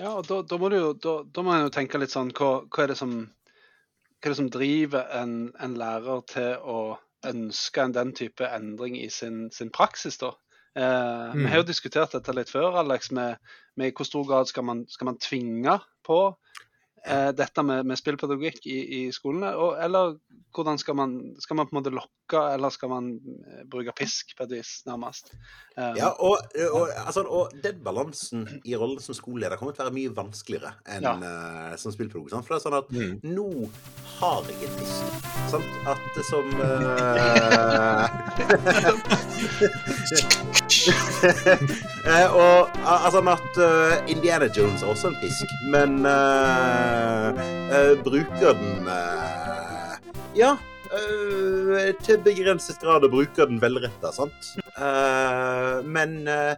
Ja, og da, da må du jo da, da, må en jo tenke litt sånn hva, hva, er det som, hva er det som driver en, en lærer til å ønske en den type endring i sin, sin praksis, da? Eh, mm. Vi har jo diskutert dette litt før, Alex, med, med i hvor stor grad skal man, skal man tvinge på dette med, med spillpedagogikk i, i skolene? Og, eller hvordan skal man, skal man på en måte lokke, eller skal man eh, bruke pisk på et vis, nærmest? Eh, ja, og, og, altså, og, den balansen i rollen som skoleleder kommer til å være mye vanskeligere enn ja. uh, som spillpedagog. Sant? For det er sånn at mm. nå har jeg en pisk. Sant? At det som uh, og altså at uh, Indiana Jones er også en fisk, men bruker den ja. Uh, til begrenset grad å bruke den velretta, sant. Uh, men uh,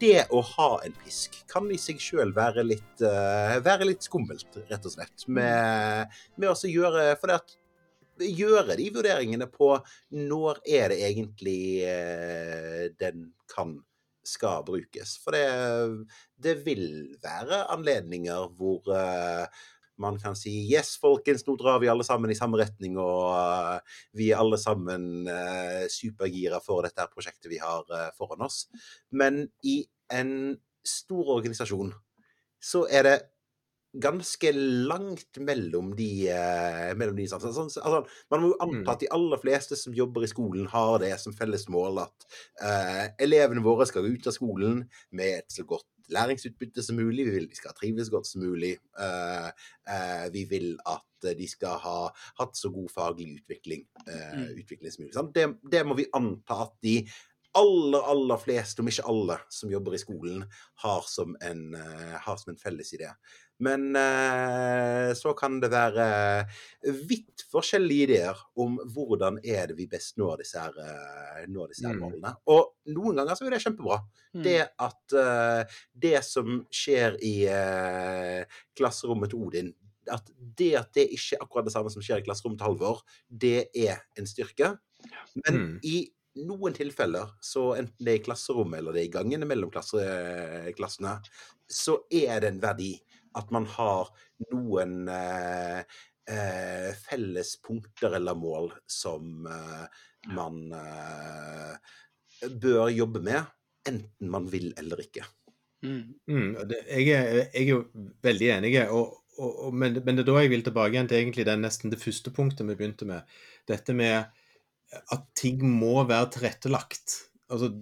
det å ha en pisk kan i seg sjøl være være litt skummelt, rett og slett. Med, med å gjøre For det at gjøre de vurderingene på når er det egentlig den kan skal brukes. For det, det vil være anledninger hvor man kan si yes, folkens, nå drar vi alle sammen i samme retning, og uh, vi er alle sammen supergira for dette prosjektet vi har foran oss. Men i en stor organisasjon så er det ganske langt mellom de, mellom de altså, altså, Man må jo anta mm. at de aller fleste som jobber i skolen, har det som felles mål at elevene våre skal ut av skolen med et så godt læringsutbytte som mulig. Vi vil de skal trives godt som mulig. Uh, uh, vi vil at de skal ha hatt så god faglig utvikling, uh, mm. utvikling som mulig. Det, det, må vi anta at de aller, aller fleste, om ikke alle, som jobber i skolen, har som en, har som en felles idé. Men eh, så kan det være vidt forskjellige ideer om hvordan er det vi best når disse, her, eh, når disse her mm. målene. Og noen ganger så er det kjempebra. Mm. Det at eh, det som skjer i eh, klasserommet til Odin, at det at det ikke er akkurat det samme som skjer i klasserommet til Halvor, det er en styrke. Men mm. i noen tilfeller, så enten det er i klasserommet eller det er i gangene mellom klasse, klassene, så er det en verdi at man har noen eh, eh, felles punkter eller mål som, eh, man eh, bør jobbe med, enten man vil eller ikke. Mm. Mm, det, jeg, er, jeg er jo veldig enig, og, og, og, men, men det er da jeg vil tilbake igjen til egentlig det, nesten det første punktet vi begynte med. Dette med at ting må være tilrettelagt. Altså,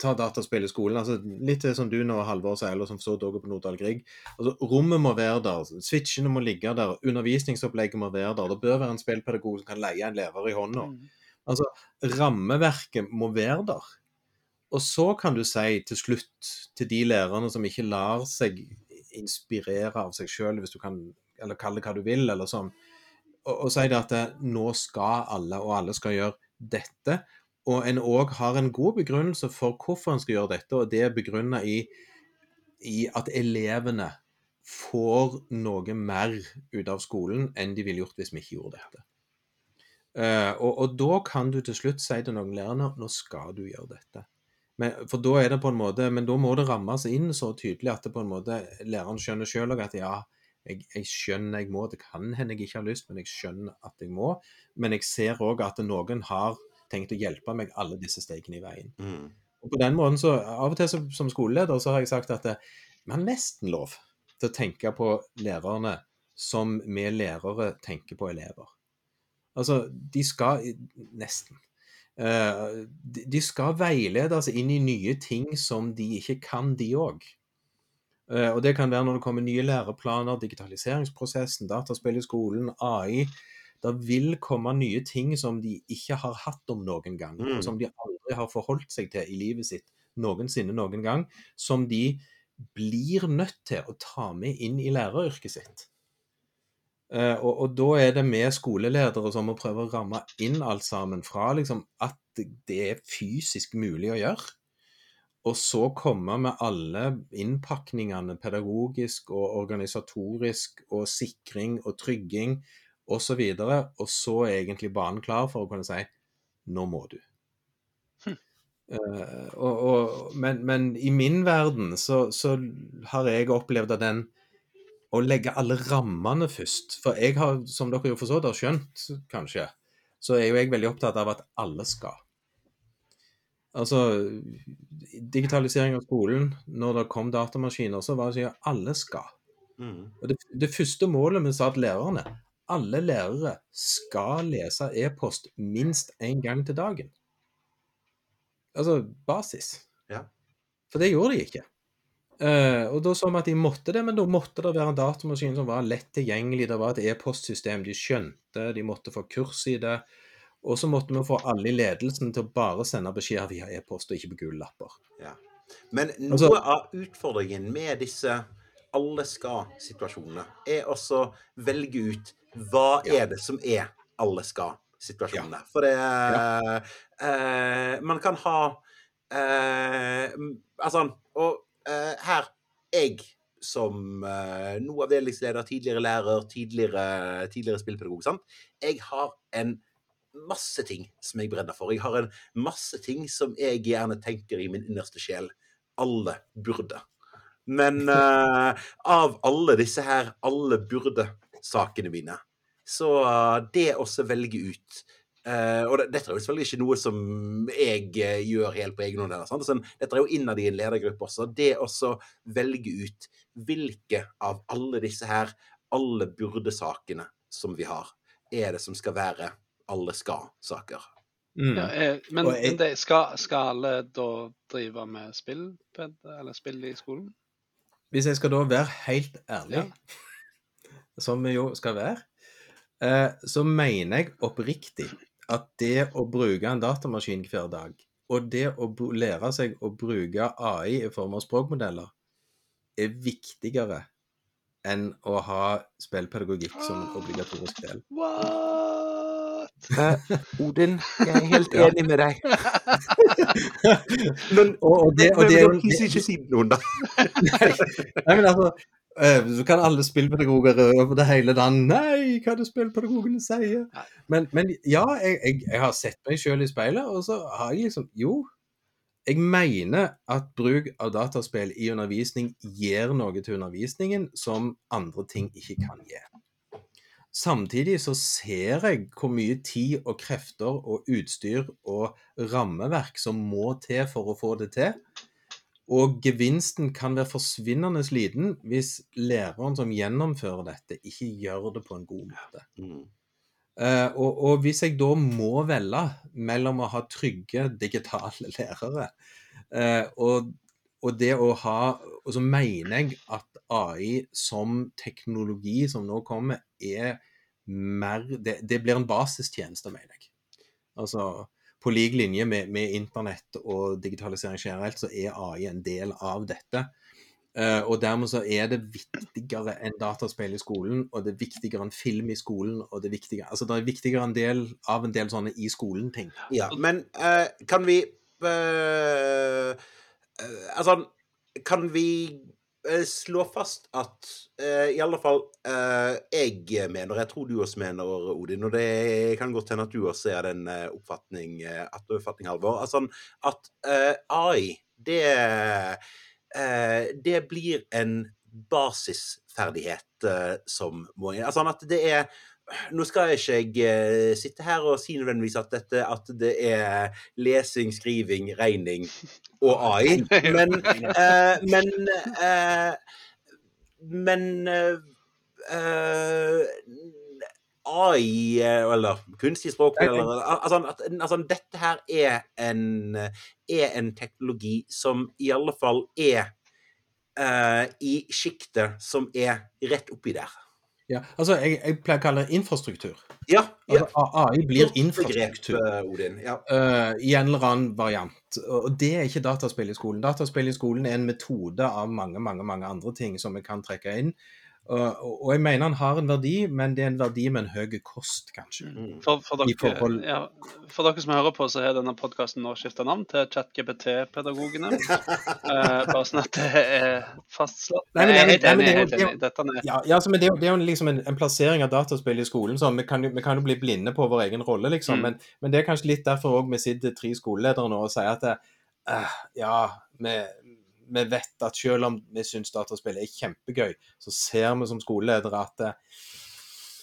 ta dataspill i skolen. altså Litt som du nå, Halvor, sier, eller som så dere på Nordahl Grieg. Altså, rommet må være der, switchene må ligge der, undervisningsopplegget må være der. Det bør være en spillpedagog som kan leie en lærer i hånda. Mm. Altså, rammeverket må være der. Og så kan du si til slutt til de lærerne som ikke lar seg inspirere av seg sjøl, hvis du kan, eller kall det hva du vil, eller sånn, og, og si det at det, nå skal alle, og alle skal gjøre dette. Og en òg har en god begrunnelse for hvorfor en skal gjøre dette, og det er begrunna i, i at elevene får noe mer ut av skolen enn de ville gjort hvis vi ikke gjorde dette. Uh, og, og da kan du til slutt si til noen lærere nå skal du gjøre dette. Men, for da er det på en måte, men da må det rammes inn så tydelig at det på en måte læreren skjønner sjøl at ja, jeg, jeg, skjønner jeg må, det kan hende jeg ikke har lyst, men jeg skjønner at jeg må. Men jeg ser òg at noen har tenkt å hjelpe meg alle disse stegene i veien. Mm. Og på den måten så, Av og til som, som skoleleder så har jeg sagt at det, vi har nesten lov til å tenke på lærerne som vi lærere tenker på elever. Altså, de skal Nesten. Uh, de, skal veiledes inn i nye ting som de ikke kan, de òg. Uh, og det kan være når det kommer nye læreplaner, digitaliseringsprosessen, dataspill i skolen, AI. Det vil komme nye ting som de ikke har hatt om noen gang. Mm. Som de aldri har forholdt seg til i livet sitt noensinne noen gang. Som de blir nødt til å ta med inn i læreryrket sitt. Uh, og, og, da er det vi skoleledere som må prøve å ramme inn alt sammen fra liksom at det er fysisk mulig å gjøre, og så komme med alle innpakningene pedagogisk og organisatorisk og sikring og trygging og, så og så er egentlig banen klar for å kunne si nå må du. Hm. Uh, og, og, men, men, i min verden så, så har jeg opplevd at den å legge alle rammene først. For jeg har, som dere jo for så vidt har skjønt, kanskje, så er jo jeg veldig opptatt av at alle skal. Altså, digitalisering av skolen, når det kom datamaskiner, så var det sånn at alle skal. Mm. Og det, det, første målet vi sa til lærerne, alle lærere skal lese e-post minst én gang til dagen. Altså basis. Ja. For det gjorde de ikke. Uh, og da så vi at de måtte det, men da måtte det være en datamaskin som var lett tilgjengelig. Det var et e-postsystem de skjønte, de måtte få kurs i det. Og så måtte vi få alle i ledelsen til å bare sende beskjeder via e-post og ikke på gule lapper. Ja. Men noe Altså- av utfordringen med disse alle skal-situasjonene, er også velge ut hva er det som er alle skal-situasjonene. For det eh, Man kan ha eh, Altså, og eh, her Jeg som eh, nå avdelingsleder, tidligere lærer, tidligere, tidligere spillpedagog, sant? jeg har en masse ting som jeg brenner for. Jeg har en masse ting som jeg gjerne tenker i min innerste sjel. Alle burde. Men uh, av alle disse her alle burde-sakene mine, så eh, det også velge ut Uh, Og dette er jo selvfølgelig ikke noe som jeg uh, gjør helt på egen hånd. Sånn, dette er jo innad i en ledergruppe også. Det også velge ut hvilke av alle disse her alle burde-sakene som vi har, er det som skal være alle skal-saker. Mm. Ja, eh, men jeg- men det, skal, skal alle da drive med spill, eller spill i skolen? Hvis jeg skal da være helt ærlig, som vi jo skal være, eh, så mener jeg oppriktig at det å bruke en datamaskin hver dag, og det å lære seg å bruke AI i form av språkmodeller, er viktigere enn å ha spillpedagogikk som obligatorisk del. Uh, Odin, jeg er helt enig med deg. Men, Og, og det, og det er jo men dere ikke si noen, da. Nei, eh, Så kan alle spillpedagoger over det hele land Nei, hva er det spillpedagogene sier? Men, men ja, jeg, jeg, jeg har sett meg sjøl i speilet, og så har jeg liksom Jo, jeg mener at bruk av dataspill i undervisning gir noe til undervisningen som andre ting ikke kan gi. Samtidig så ser jeg hvor mye tid og krefter og utstyr og rammeverk som må til for å få det til. Og gevinsten kan være forsvinnende liten hvis læreren som gjennomfører dette, ikke gjør det på en god måte. Mm. Uh, og, og hvis jeg da må velge mellom å ha trygge digitale lærere uh, og, og det å ha Og så mener jeg at AI som teknologi som nå kommer, er mer Det, det blir en basistjeneste, mener jeg. Altså på lik linje med, med internett og digitalisering generelt, så er AI en del av dette. Uh, og dermed så er det viktigere enn dataspill i skolen, og det er viktigere enn film i skolen, og det er viktigere Altså det er viktigere en del av en del sånne i skolen-ting. Ja, men uh, kan vi uh, Altså, kan vi slå fast at eh, i alle fall eh, jeg mener, jeg tror du også mener, Odin, og det kan godt hende at du også er den eh, oppfatning, eh, at oppfatning Halvor, altså at eh, AI, det eh, det blir en basisferdighet eh, som må. Altså at det er Nå skal ikke jeg eh, sitte her og si nødvendigvis at, dette, at det er lesing, skriving, regning og AI, men uh, Men, uh, men uh, AI, eller kunstig språk eller, altså, at, altså, Dette her er en, er en teknologi som i alle fall er i sjiktet som er rett oppi der. Ja, altså jeg, jeg pleier å kalle det infrastruktur. Ja, ja. Altså, AI blir infrastruktur. eh, Odin. Ja. uh, i en eller annen variant. Og det er ikke dataspill i skolen. Dataspill i skolen er en metode av mange mange, mange andre ting som vi kan trekke inn. Og, og, jeg mener han har en verdi, men det er en verdi med en høy kost, kanskje. Mm. For, for, dere, forhold- ja, for dere som hører på, så har denne podkasten nå skifta navn til ChatGPT-pedagogene. Eh, bare sånn at det er fastslått. Nei, men- jeg er nei, jeg det er. Dette er Ja, ja men det, er det er jo liksom en, en plassering av dataspill i skolen. Så vi, kan jo, vi kan jo bli blinde på vår egen rolle, liksom. Mm. Men, men det er kanskje litt derfor òg vi sitter tre skoleledere nå og sier at det, uh, ja, vi, vi vet at selv om vi syns dataspill er kjempegøy, så ser vi som skoleledere at det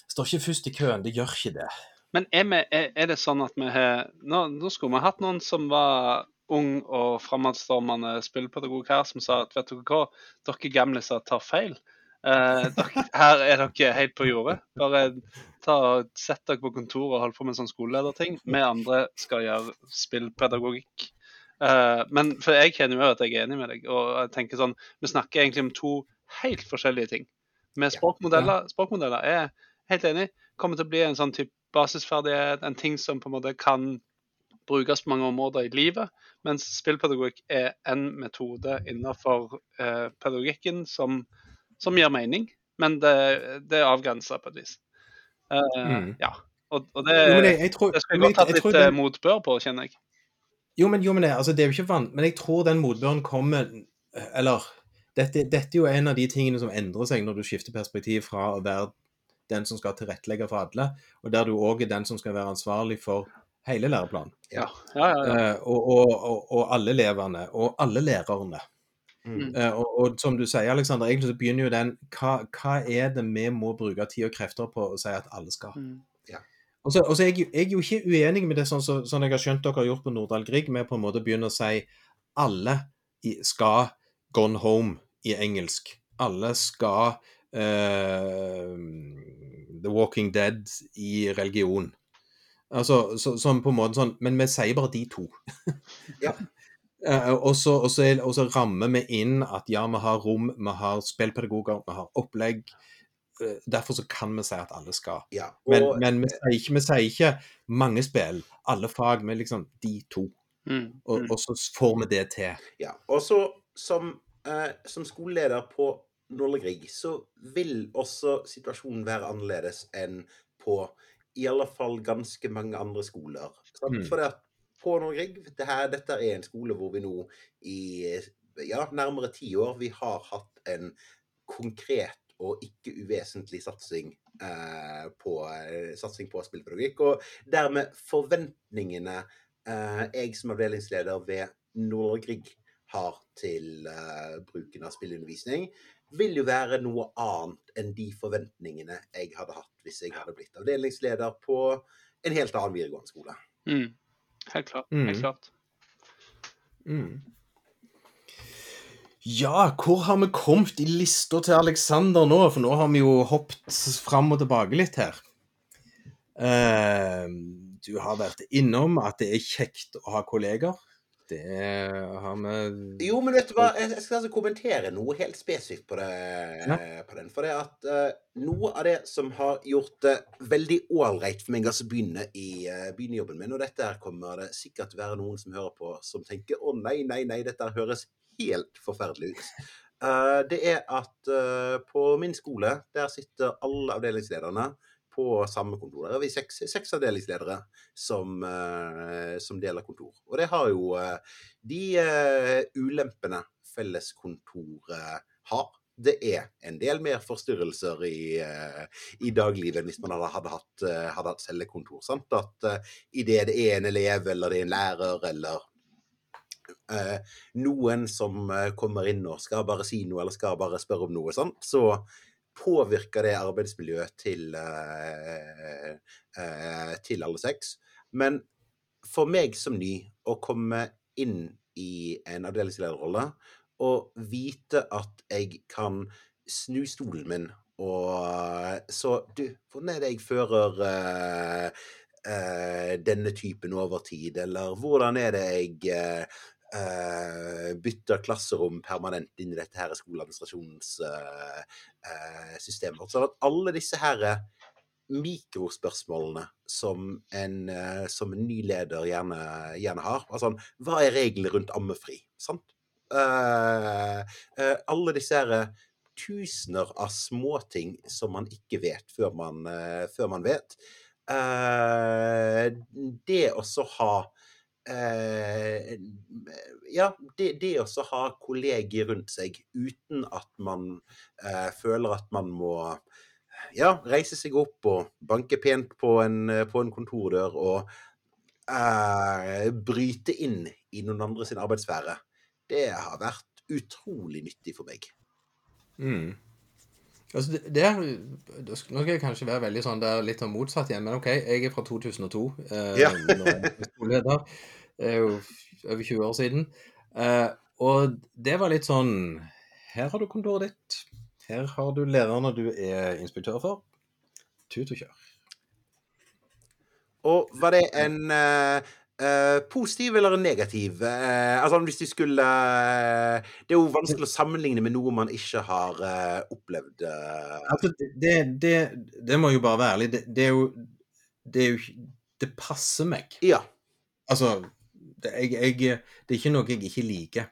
står ikke først i køen. Det gjør ikke det. Men er, vi, er, det sånn at vi har nå, nå skulle vi hatt noen som var ung og fremadstormende spillpedagog her, som sa at vet dere hva, dere gamliser tar feil. Eh, dere, her er dere helt på jordet. Bare ta sett dere på kontoret og hold på med sånn skolelederting. Vi andre skal gjøre spillpedagogikk. Eh, men for jeg kjenner jo at jeg er enig med deg. og jeg tenker sånn, Vi snakker egentlig om to helt forskjellige ting. Med språkmodeller, språkmodeller er helt enig, kommer til å bli en sånn type basisferdighet, en ting som på en måte kan brukes på mange områder i livet. Mens spillpedagogikk er en metode innenfor eh, pedagogikken som, som gir mening, men det, det er avgrensa på et vis. Uh, Mm. Ja. Og, og det, Jo, jeg, jeg tror, det skal jeg godt ha litt den- motbør på, kjenner jeg. Jo, men, jo, men det, altså, det er jo ikke vant, men jeg tror den motbøren kommer Eller dette, dette er jo en av de tingene som endrer seg når du skifter perspektiv fra å være den som skal tilrettelegge for alle, og der du òg er den som skal være ansvarlig for hele læreplanen. Ja, ja, ja. ja. Eh, og, og, og, og alle elevene, og alle lærerne. Mm. Uh, og, og som du sier, Alexander, egentlig så begynner jo den hva, hva er det vi må bruke tid og krefter på å si at alle skal? Mm. Og så, og så er jeg, jeg er jo ikke uenig med det sånn som sånn jeg har skjønt dere har gjort på Nordahl Grieg, med på en måte begynne å si alle skal gone home i engelsk. Alle skal uh, The Walking Dead i religion. Altså, så, sånn på en måte sånn, Men vi sier bare de to. Ja. Uh, og, så, og, så, og så rammer vi inn at ja, vi har rom, vi har spillpedagoger, vi har opplegg. Eh, Derfor så kan vi si at alle skal. Ja. Men, Og, men vi, sier ikke, vi sier ikke mange spill, alle fag, men liksom de to. Mm. Og, Mm. og så får vi det til. Ja, og så som, eh, som skoleleder på Nordre Grieg, så vil også situasjonen være annerledes enn på i alle fall ganske mange andre skoler. Sant? Mm. For det at på Norge, Grieg, det her, dette er en skole hvor vi nå i ja, nærmere ti år vi har hatt en konkret og ikke uvesentlig satsing eh, på, eh, satsing på spillpedagogikk. Og dermed forventningene eh, jeg som avdelingsleder ved Nordre Grieg har til eh, bruken av spillundervisning, vil jo være noe annet enn de forventningene jeg hadde hatt hvis jeg hadde blitt avdelingsleder på en helt annen videregående skole. Mm. Helt klart. Mm. Helt klart. Mm. Ja, hvor har vi kommet i lista til Alexander nå? For nå har vi jo hoppet fram og tilbake litt her. Uh, du har vært innom at det er kjekt å ha kolleger. Det har vi Jo, men vet du hva, jeg jeg skal altså kommentere noe helt spesifikt på, det, på den. For det at uh, noe av det som har gjort det veldig ålreit for meg å begynne i uh, begynne jobben min, og dette her kommer det sikkert være noen som hører på, som tenker å nei, nei, nei, dette høres helt forferdelig ut. Uh, det er at uh, på min skole, der sitter alle avdelingslederne på samme kontor. Der er vi seks, seks avdelingsledere som, uh, som deler kontor. Og det har jo de ulempene felleskontoret har. Det er en del mer forstyrrelser i, i daglivet hvis man hadde, hadde hatt, hadde hatt cellekontor. At uh, idet det er en elev eller det er en lærer eller noen som eh, kommer inn og skal bare si noe eller skal bare spørre om noe, sant? så påvirker det arbeidsmiljøet til, eh, eh, til alle seks. Men for meg som ny å komme inn i en avdelingslederrolle og vite at jeg kan snu stolen min og Så du, hvordan er det jeg fører eh, eh, denne typen overtid, eller hvordan er det jeg eh, eh, bytter klasserom permanent inn i dette her skoleadministrasjonssystemet. sånn at alle disse her mikrospørsmålene som en, eh, som en ny leder gjerne, gjerne har. Altså, hva er reglene rundt ammefri? Sant? Uh, uh, alle disse her tusener av småting som man ikke vet før man, uh, før man vet. Eh, det også ha eh, Ja, det, det å ha kollegier rundt seg uten at man eh, føler at man må ja, reise seg opp og banke pent på en, på en kontordør og eh, bryte inn i noen andre sin arbeidssfære. Det har vært utrolig nyttig for meg. Mm. Altså, det, det nå skal jeg kanskje være veldig sånn, det er litt sånn motsatt igjen, men OK, jeg er fra 2002. Eh, Ja. når jeg er. Det er jo over 20 år siden. Eh, og det var litt sånn Her har du kontoret ditt. Her har du lærerne du er inspektør for. Tut og kjør. Og var det en eh, eh, positiv eller en negativ? Eh, altså hvis de skulle eh, Det er jo vanskelig å sammenligne med noe man ikke har eh, opplevd. Altså, det, det, det må jo bare være ærlig. Det, det er jo Det er jo Det passer meg. Ja. Altså, jeg, jeg, det er ikke noe jeg ikke liker.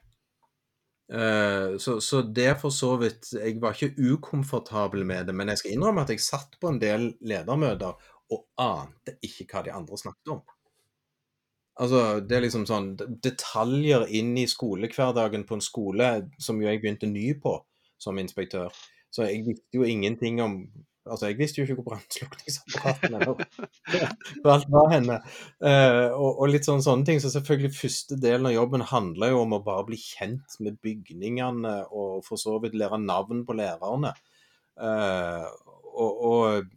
Uh, så, så det for så vidt Jeg var ikke ukomfortabel med det, men jeg skal innrømme at jeg satt på en del ledermøter og ante ikke hva de andre snakket om. Altså, det er liksom sånn Detaljer inn i skolehverdagen på en skole som jo jeg begynte ny på som inspektør. Så jeg visste jo ingenting om Altså, jeg visste jo ikke hvor brannslukningsapparatene. For alt var henne. Uh, og, og litt sånn sånne ting. Så selvfølgelig første delen av jobben handler jo om å bare bli kjent med bygningene og for så vidt lære navn på lærerne. Uh, og, og,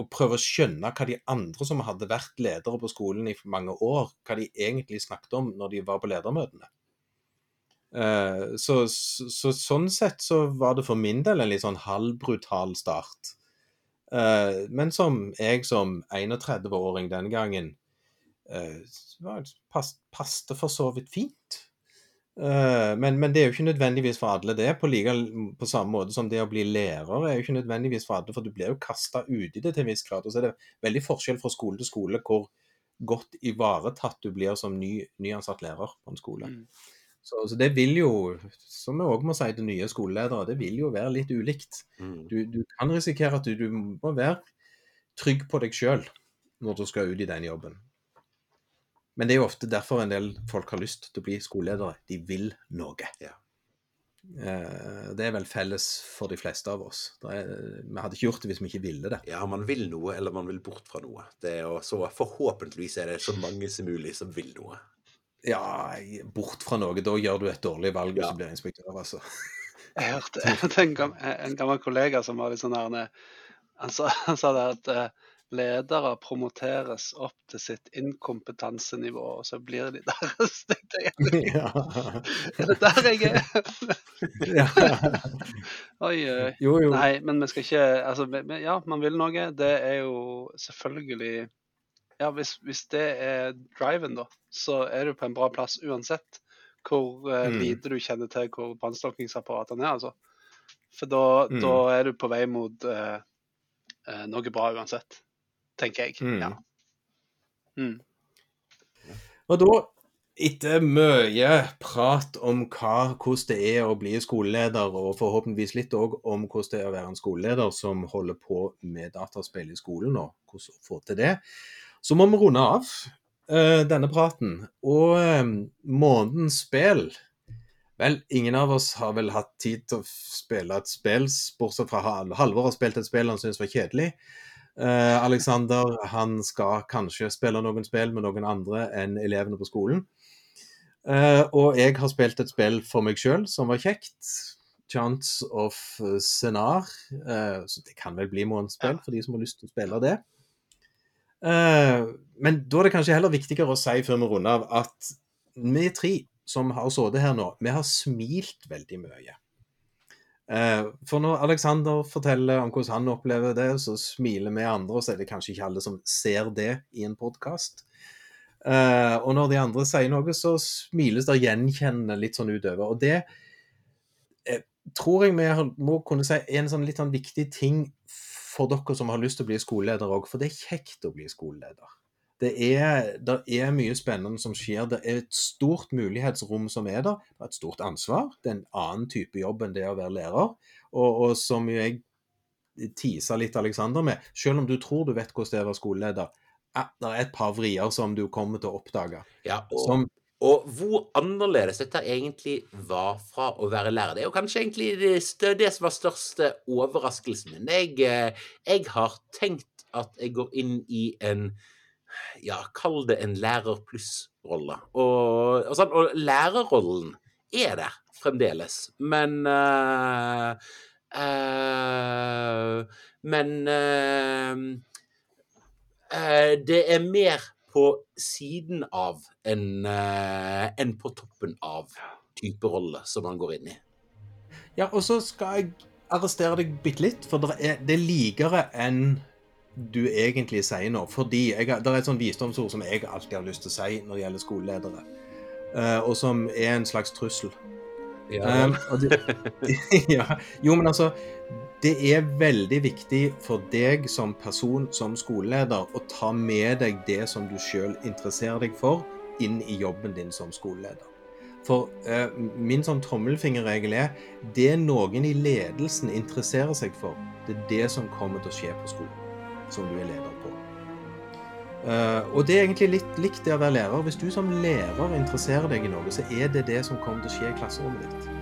og prøve å skjønne hva de andre som hadde vært ledere på skolen i mange år, hva de egentlig snakket om når de var på ledermøtene. Eh, så, så, så sånn sett så var det for min del en litt sånn halvbrutal start. Eh, men som jeg som 31-åring den gangen eh, passte for så vidt fint. Eh, men, men det er jo ikke nødvendigvis for alle det, på, like, på samme måte som det å bli lærer er jo ikke nødvendigvis for alle, for du blir jo kasta uti det til en viss grad. Og så er det veldig forskjell fra skole til skole hvor godt ivaretatt du blir som ny, nyansatt lærer på en skole. Mm. Så, så det vil jo, som vi òg må si til nye skoleledere, det vil jo være litt ulikt. Mm. Du, du kan risikere at du, du må være trygg på deg sjøl når du skal ut i den jobben. Men det er jo ofte derfor en del folk har lyst til å bli skoleledere. De vil noe. Ja. Eh, det er vel felles for de fleste av oss. Det er, vi hadde ikke gjort det hvis vi ikke ville det. Ja, man vil noe, eller man vil bort fra noe. Det er jo så Forhåpentligvis er det så mange som mulig som vil noe. Ja, bort fra noe. Da gjør du et dårlig valg hvis Ja. du blir inspektør, altså. Jeg hørte, jeg hørte en, gammel, en gammel kollega som var litt sånn her Han sa, han sa det at eh, ledere promoteres opp til sitt inkompetansenivå, og så blir de der. Så tenkte jeg. Er det der jeg er? ja. Oi, oi. Jo, jo. Nei, men vi skal ikke Altså, ja, man vil noe. Det er jo selvfølgelig Ja, hvis, hvis det er driven, da, så er du på en bra plass uansett hvor eh, Mm. lite du kjenner til hvor brannslukningsapparatene er, altså. For da, Mm. da er du på vei mot eh, eh, noe bra uansett, tenker jeg. Mm. Ja. Mm. Og da, etter mye prat om hva, hvordan det er å bli skoleleder, og forhåpentligvis litt òg om hvordan det er å være en skoleleder som holder på med dataspill i skolen, og hvordan å få til det, så må vi runde av uh, denne praten. Og eh, månedens spill Vel, ingen av oss har vel hatt tid til å spille et spill, bortsett fra Halvor har spilt et spill han syns var kjedelig. Uh, Alexander han skal kanskje spille noen spill med noen andre enn elevene på skolen. Uh, og jeg har spilt et spill for meg sjøl som var kjekt. Chance of Senar. Uh, så det kan vel bli månedsspill for de som har lyst til å spille det. Eh, men da er det kanskje heller viktigere å si før vi runder av, at vi tre som har sittet her nå, vi har smilt veldig mye. Eh, For når Alexander forteller om hvordan han opplever det, så smiler vi andre, og så er det kanskje ikke alle som ser det i en podkast. Og når de andre sier noe, så smiles det gjenkjennende litt sånn utover. Og det eh, tror jeg vi må kunne si er en sånn litt sånn viktig ting for dere som har lyst til å bli skoleleder òg, for det er kjekt å bli skoleleder. Det er, det er mye spennende som skjer. Det er et stort mulighetsrom som er der. Det er et stort ansvar. Det er en annen type jobb enn det å være lærer. Og, og som jeg tisa litt Alexander med, selv om du tror du vet hvordan det er å være skoleleder, det er et par vrier som du kommer til å oppdage. Ja, og, Som, og hvor annerledes dette egentlig var fra å være lærer. Det er jo kanskje egentlig det, det som var største overraskelsen min. Jeg, eh, jeg har tenkt at jeg går inn i en ja, kall det en lærer pluss-rolle. Og, og, sånn, og lærerrollen er der fremdeles, men uh, uh, Men uh, det er mer på siden av enn eh, enn på toppen av type rolle som han går inn i. ja, og så skal jeg arrestere deg bitte litt, for det er, det er likere enn du egentlig sier nå. Fordi jeg, det er et sånt visdomsord som jeg alltid har lyst til å si når det gjelder skoleledere, eh, og som er en slags trussel. Um, og det, ja, jo, men altså Det er veldig viktig for deg som person, som skoleleder, å ta med deg det som du sjøl interesserer deg for, inn i jobben din som skoleleder. For eh, min sånn tommelfingerregel er det noen i ledelsen interesserer seg for, det er det som kommer til å skje på skolen, som du er leder på. Uh, og det er egentlig litt likt det å være lærer. Hvis du som lærer interesserer deg i noe, så er det det som kommer til å skje i klasserommet ditt.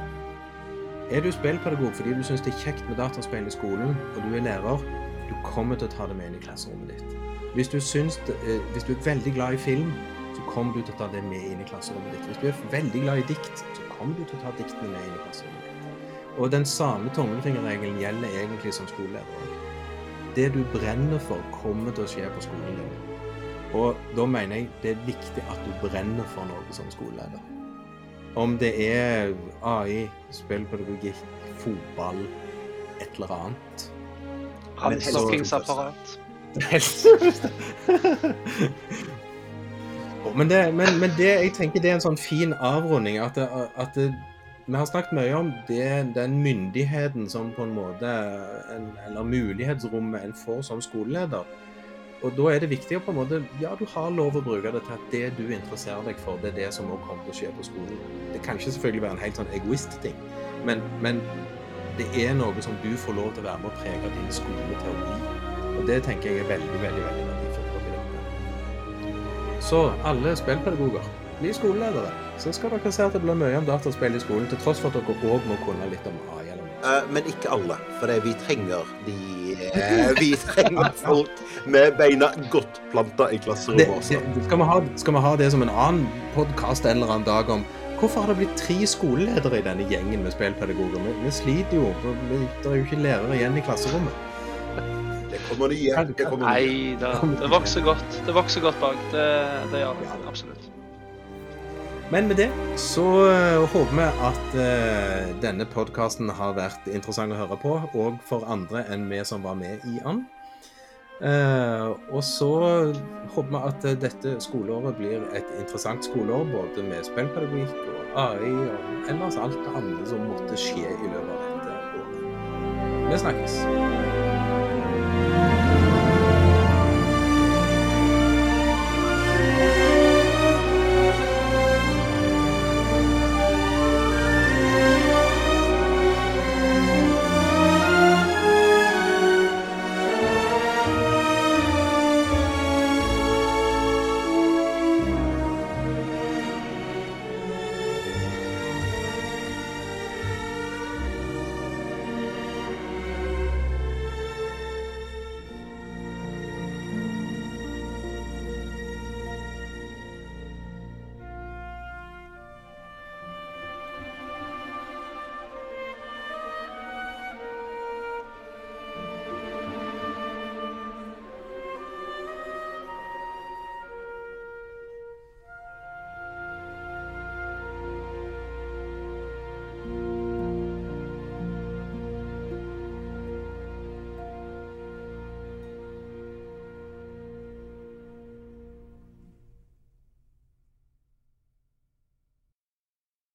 Er du spillpedagog fordi du syns det er kjekt med dataspill i skolen, og du er lærer, du kommer til å ta det med inn i klasserommet ditt. Hvis du, det, eh, hvis du er veldig glad i film, så kommer du til å ta det med inn i klasserommet ditt. Hvis du er veldig glad i dikt, så kommer du til å ta diktene med inn i klasserommet ditt. Og den samme tommelfingerregelen gjelder egentlig som skoleleder. Det du brenner for, kommer til å skje på skolen din. Og da mener jeg det er viktig at du brenner for noe som skoleleder. Om det er AI, spillpedagogikk, fotball, et eller annet. Brannslukkingsapparat. Å, men, det, men, men det, jeg tenker det er en sånn fin avrunding. At, det, at det, vi har snakket mye om det, den myndigheten som på en måte en, Eller mulighetsrommet en får som skoleleder. Og da er det viktig å på en måte Ja, du har lov å bruke det til at det du interesserer deg for, det er det som også kommer til å skje på skolen. Det kan ikke selvfølgelig være en helt sånn egoist-ting, men, men det er noe som du får lov til å være med å prege din skole til å bli. Og det tenker jeg er veldig, veldig veldig verdifullt. Så alle spillpedagoger, bli skoleledere. Så skal dere se at det blir mye om dataspill i skolen, til tross for at dere òg må kunne litt om AI. Eh, men ikke alle, for det, vi trenger de eh, Vi trenger folk med beina godt planta i klasserommet det, også. skal, vi ha, skal vi ha det som en annen podkast en eller annen dag om Hvorfor har det blitt tre skoleledere i denne gjengen med spillpedagoger? Vi, vi sliter jo. vi- Det er jo ikke lærere igjen i klasserommet. Det kommer nye. Det kommer nye. Nei da, det vokser godt. Det vokser godt bak. Det, det gjør det. Absolutt. Men med det så eh, håper vi at uh, denne podkasten har vært interessant å høre på, og for andre enn vi som var med i den. Uh, og så håper vi at eh, dette skoleåret blir et interessant skoleår, både med spillpedagogikk og AI og ellers alt det andre som måtte skje i løpet av dette året. Vi snakkes.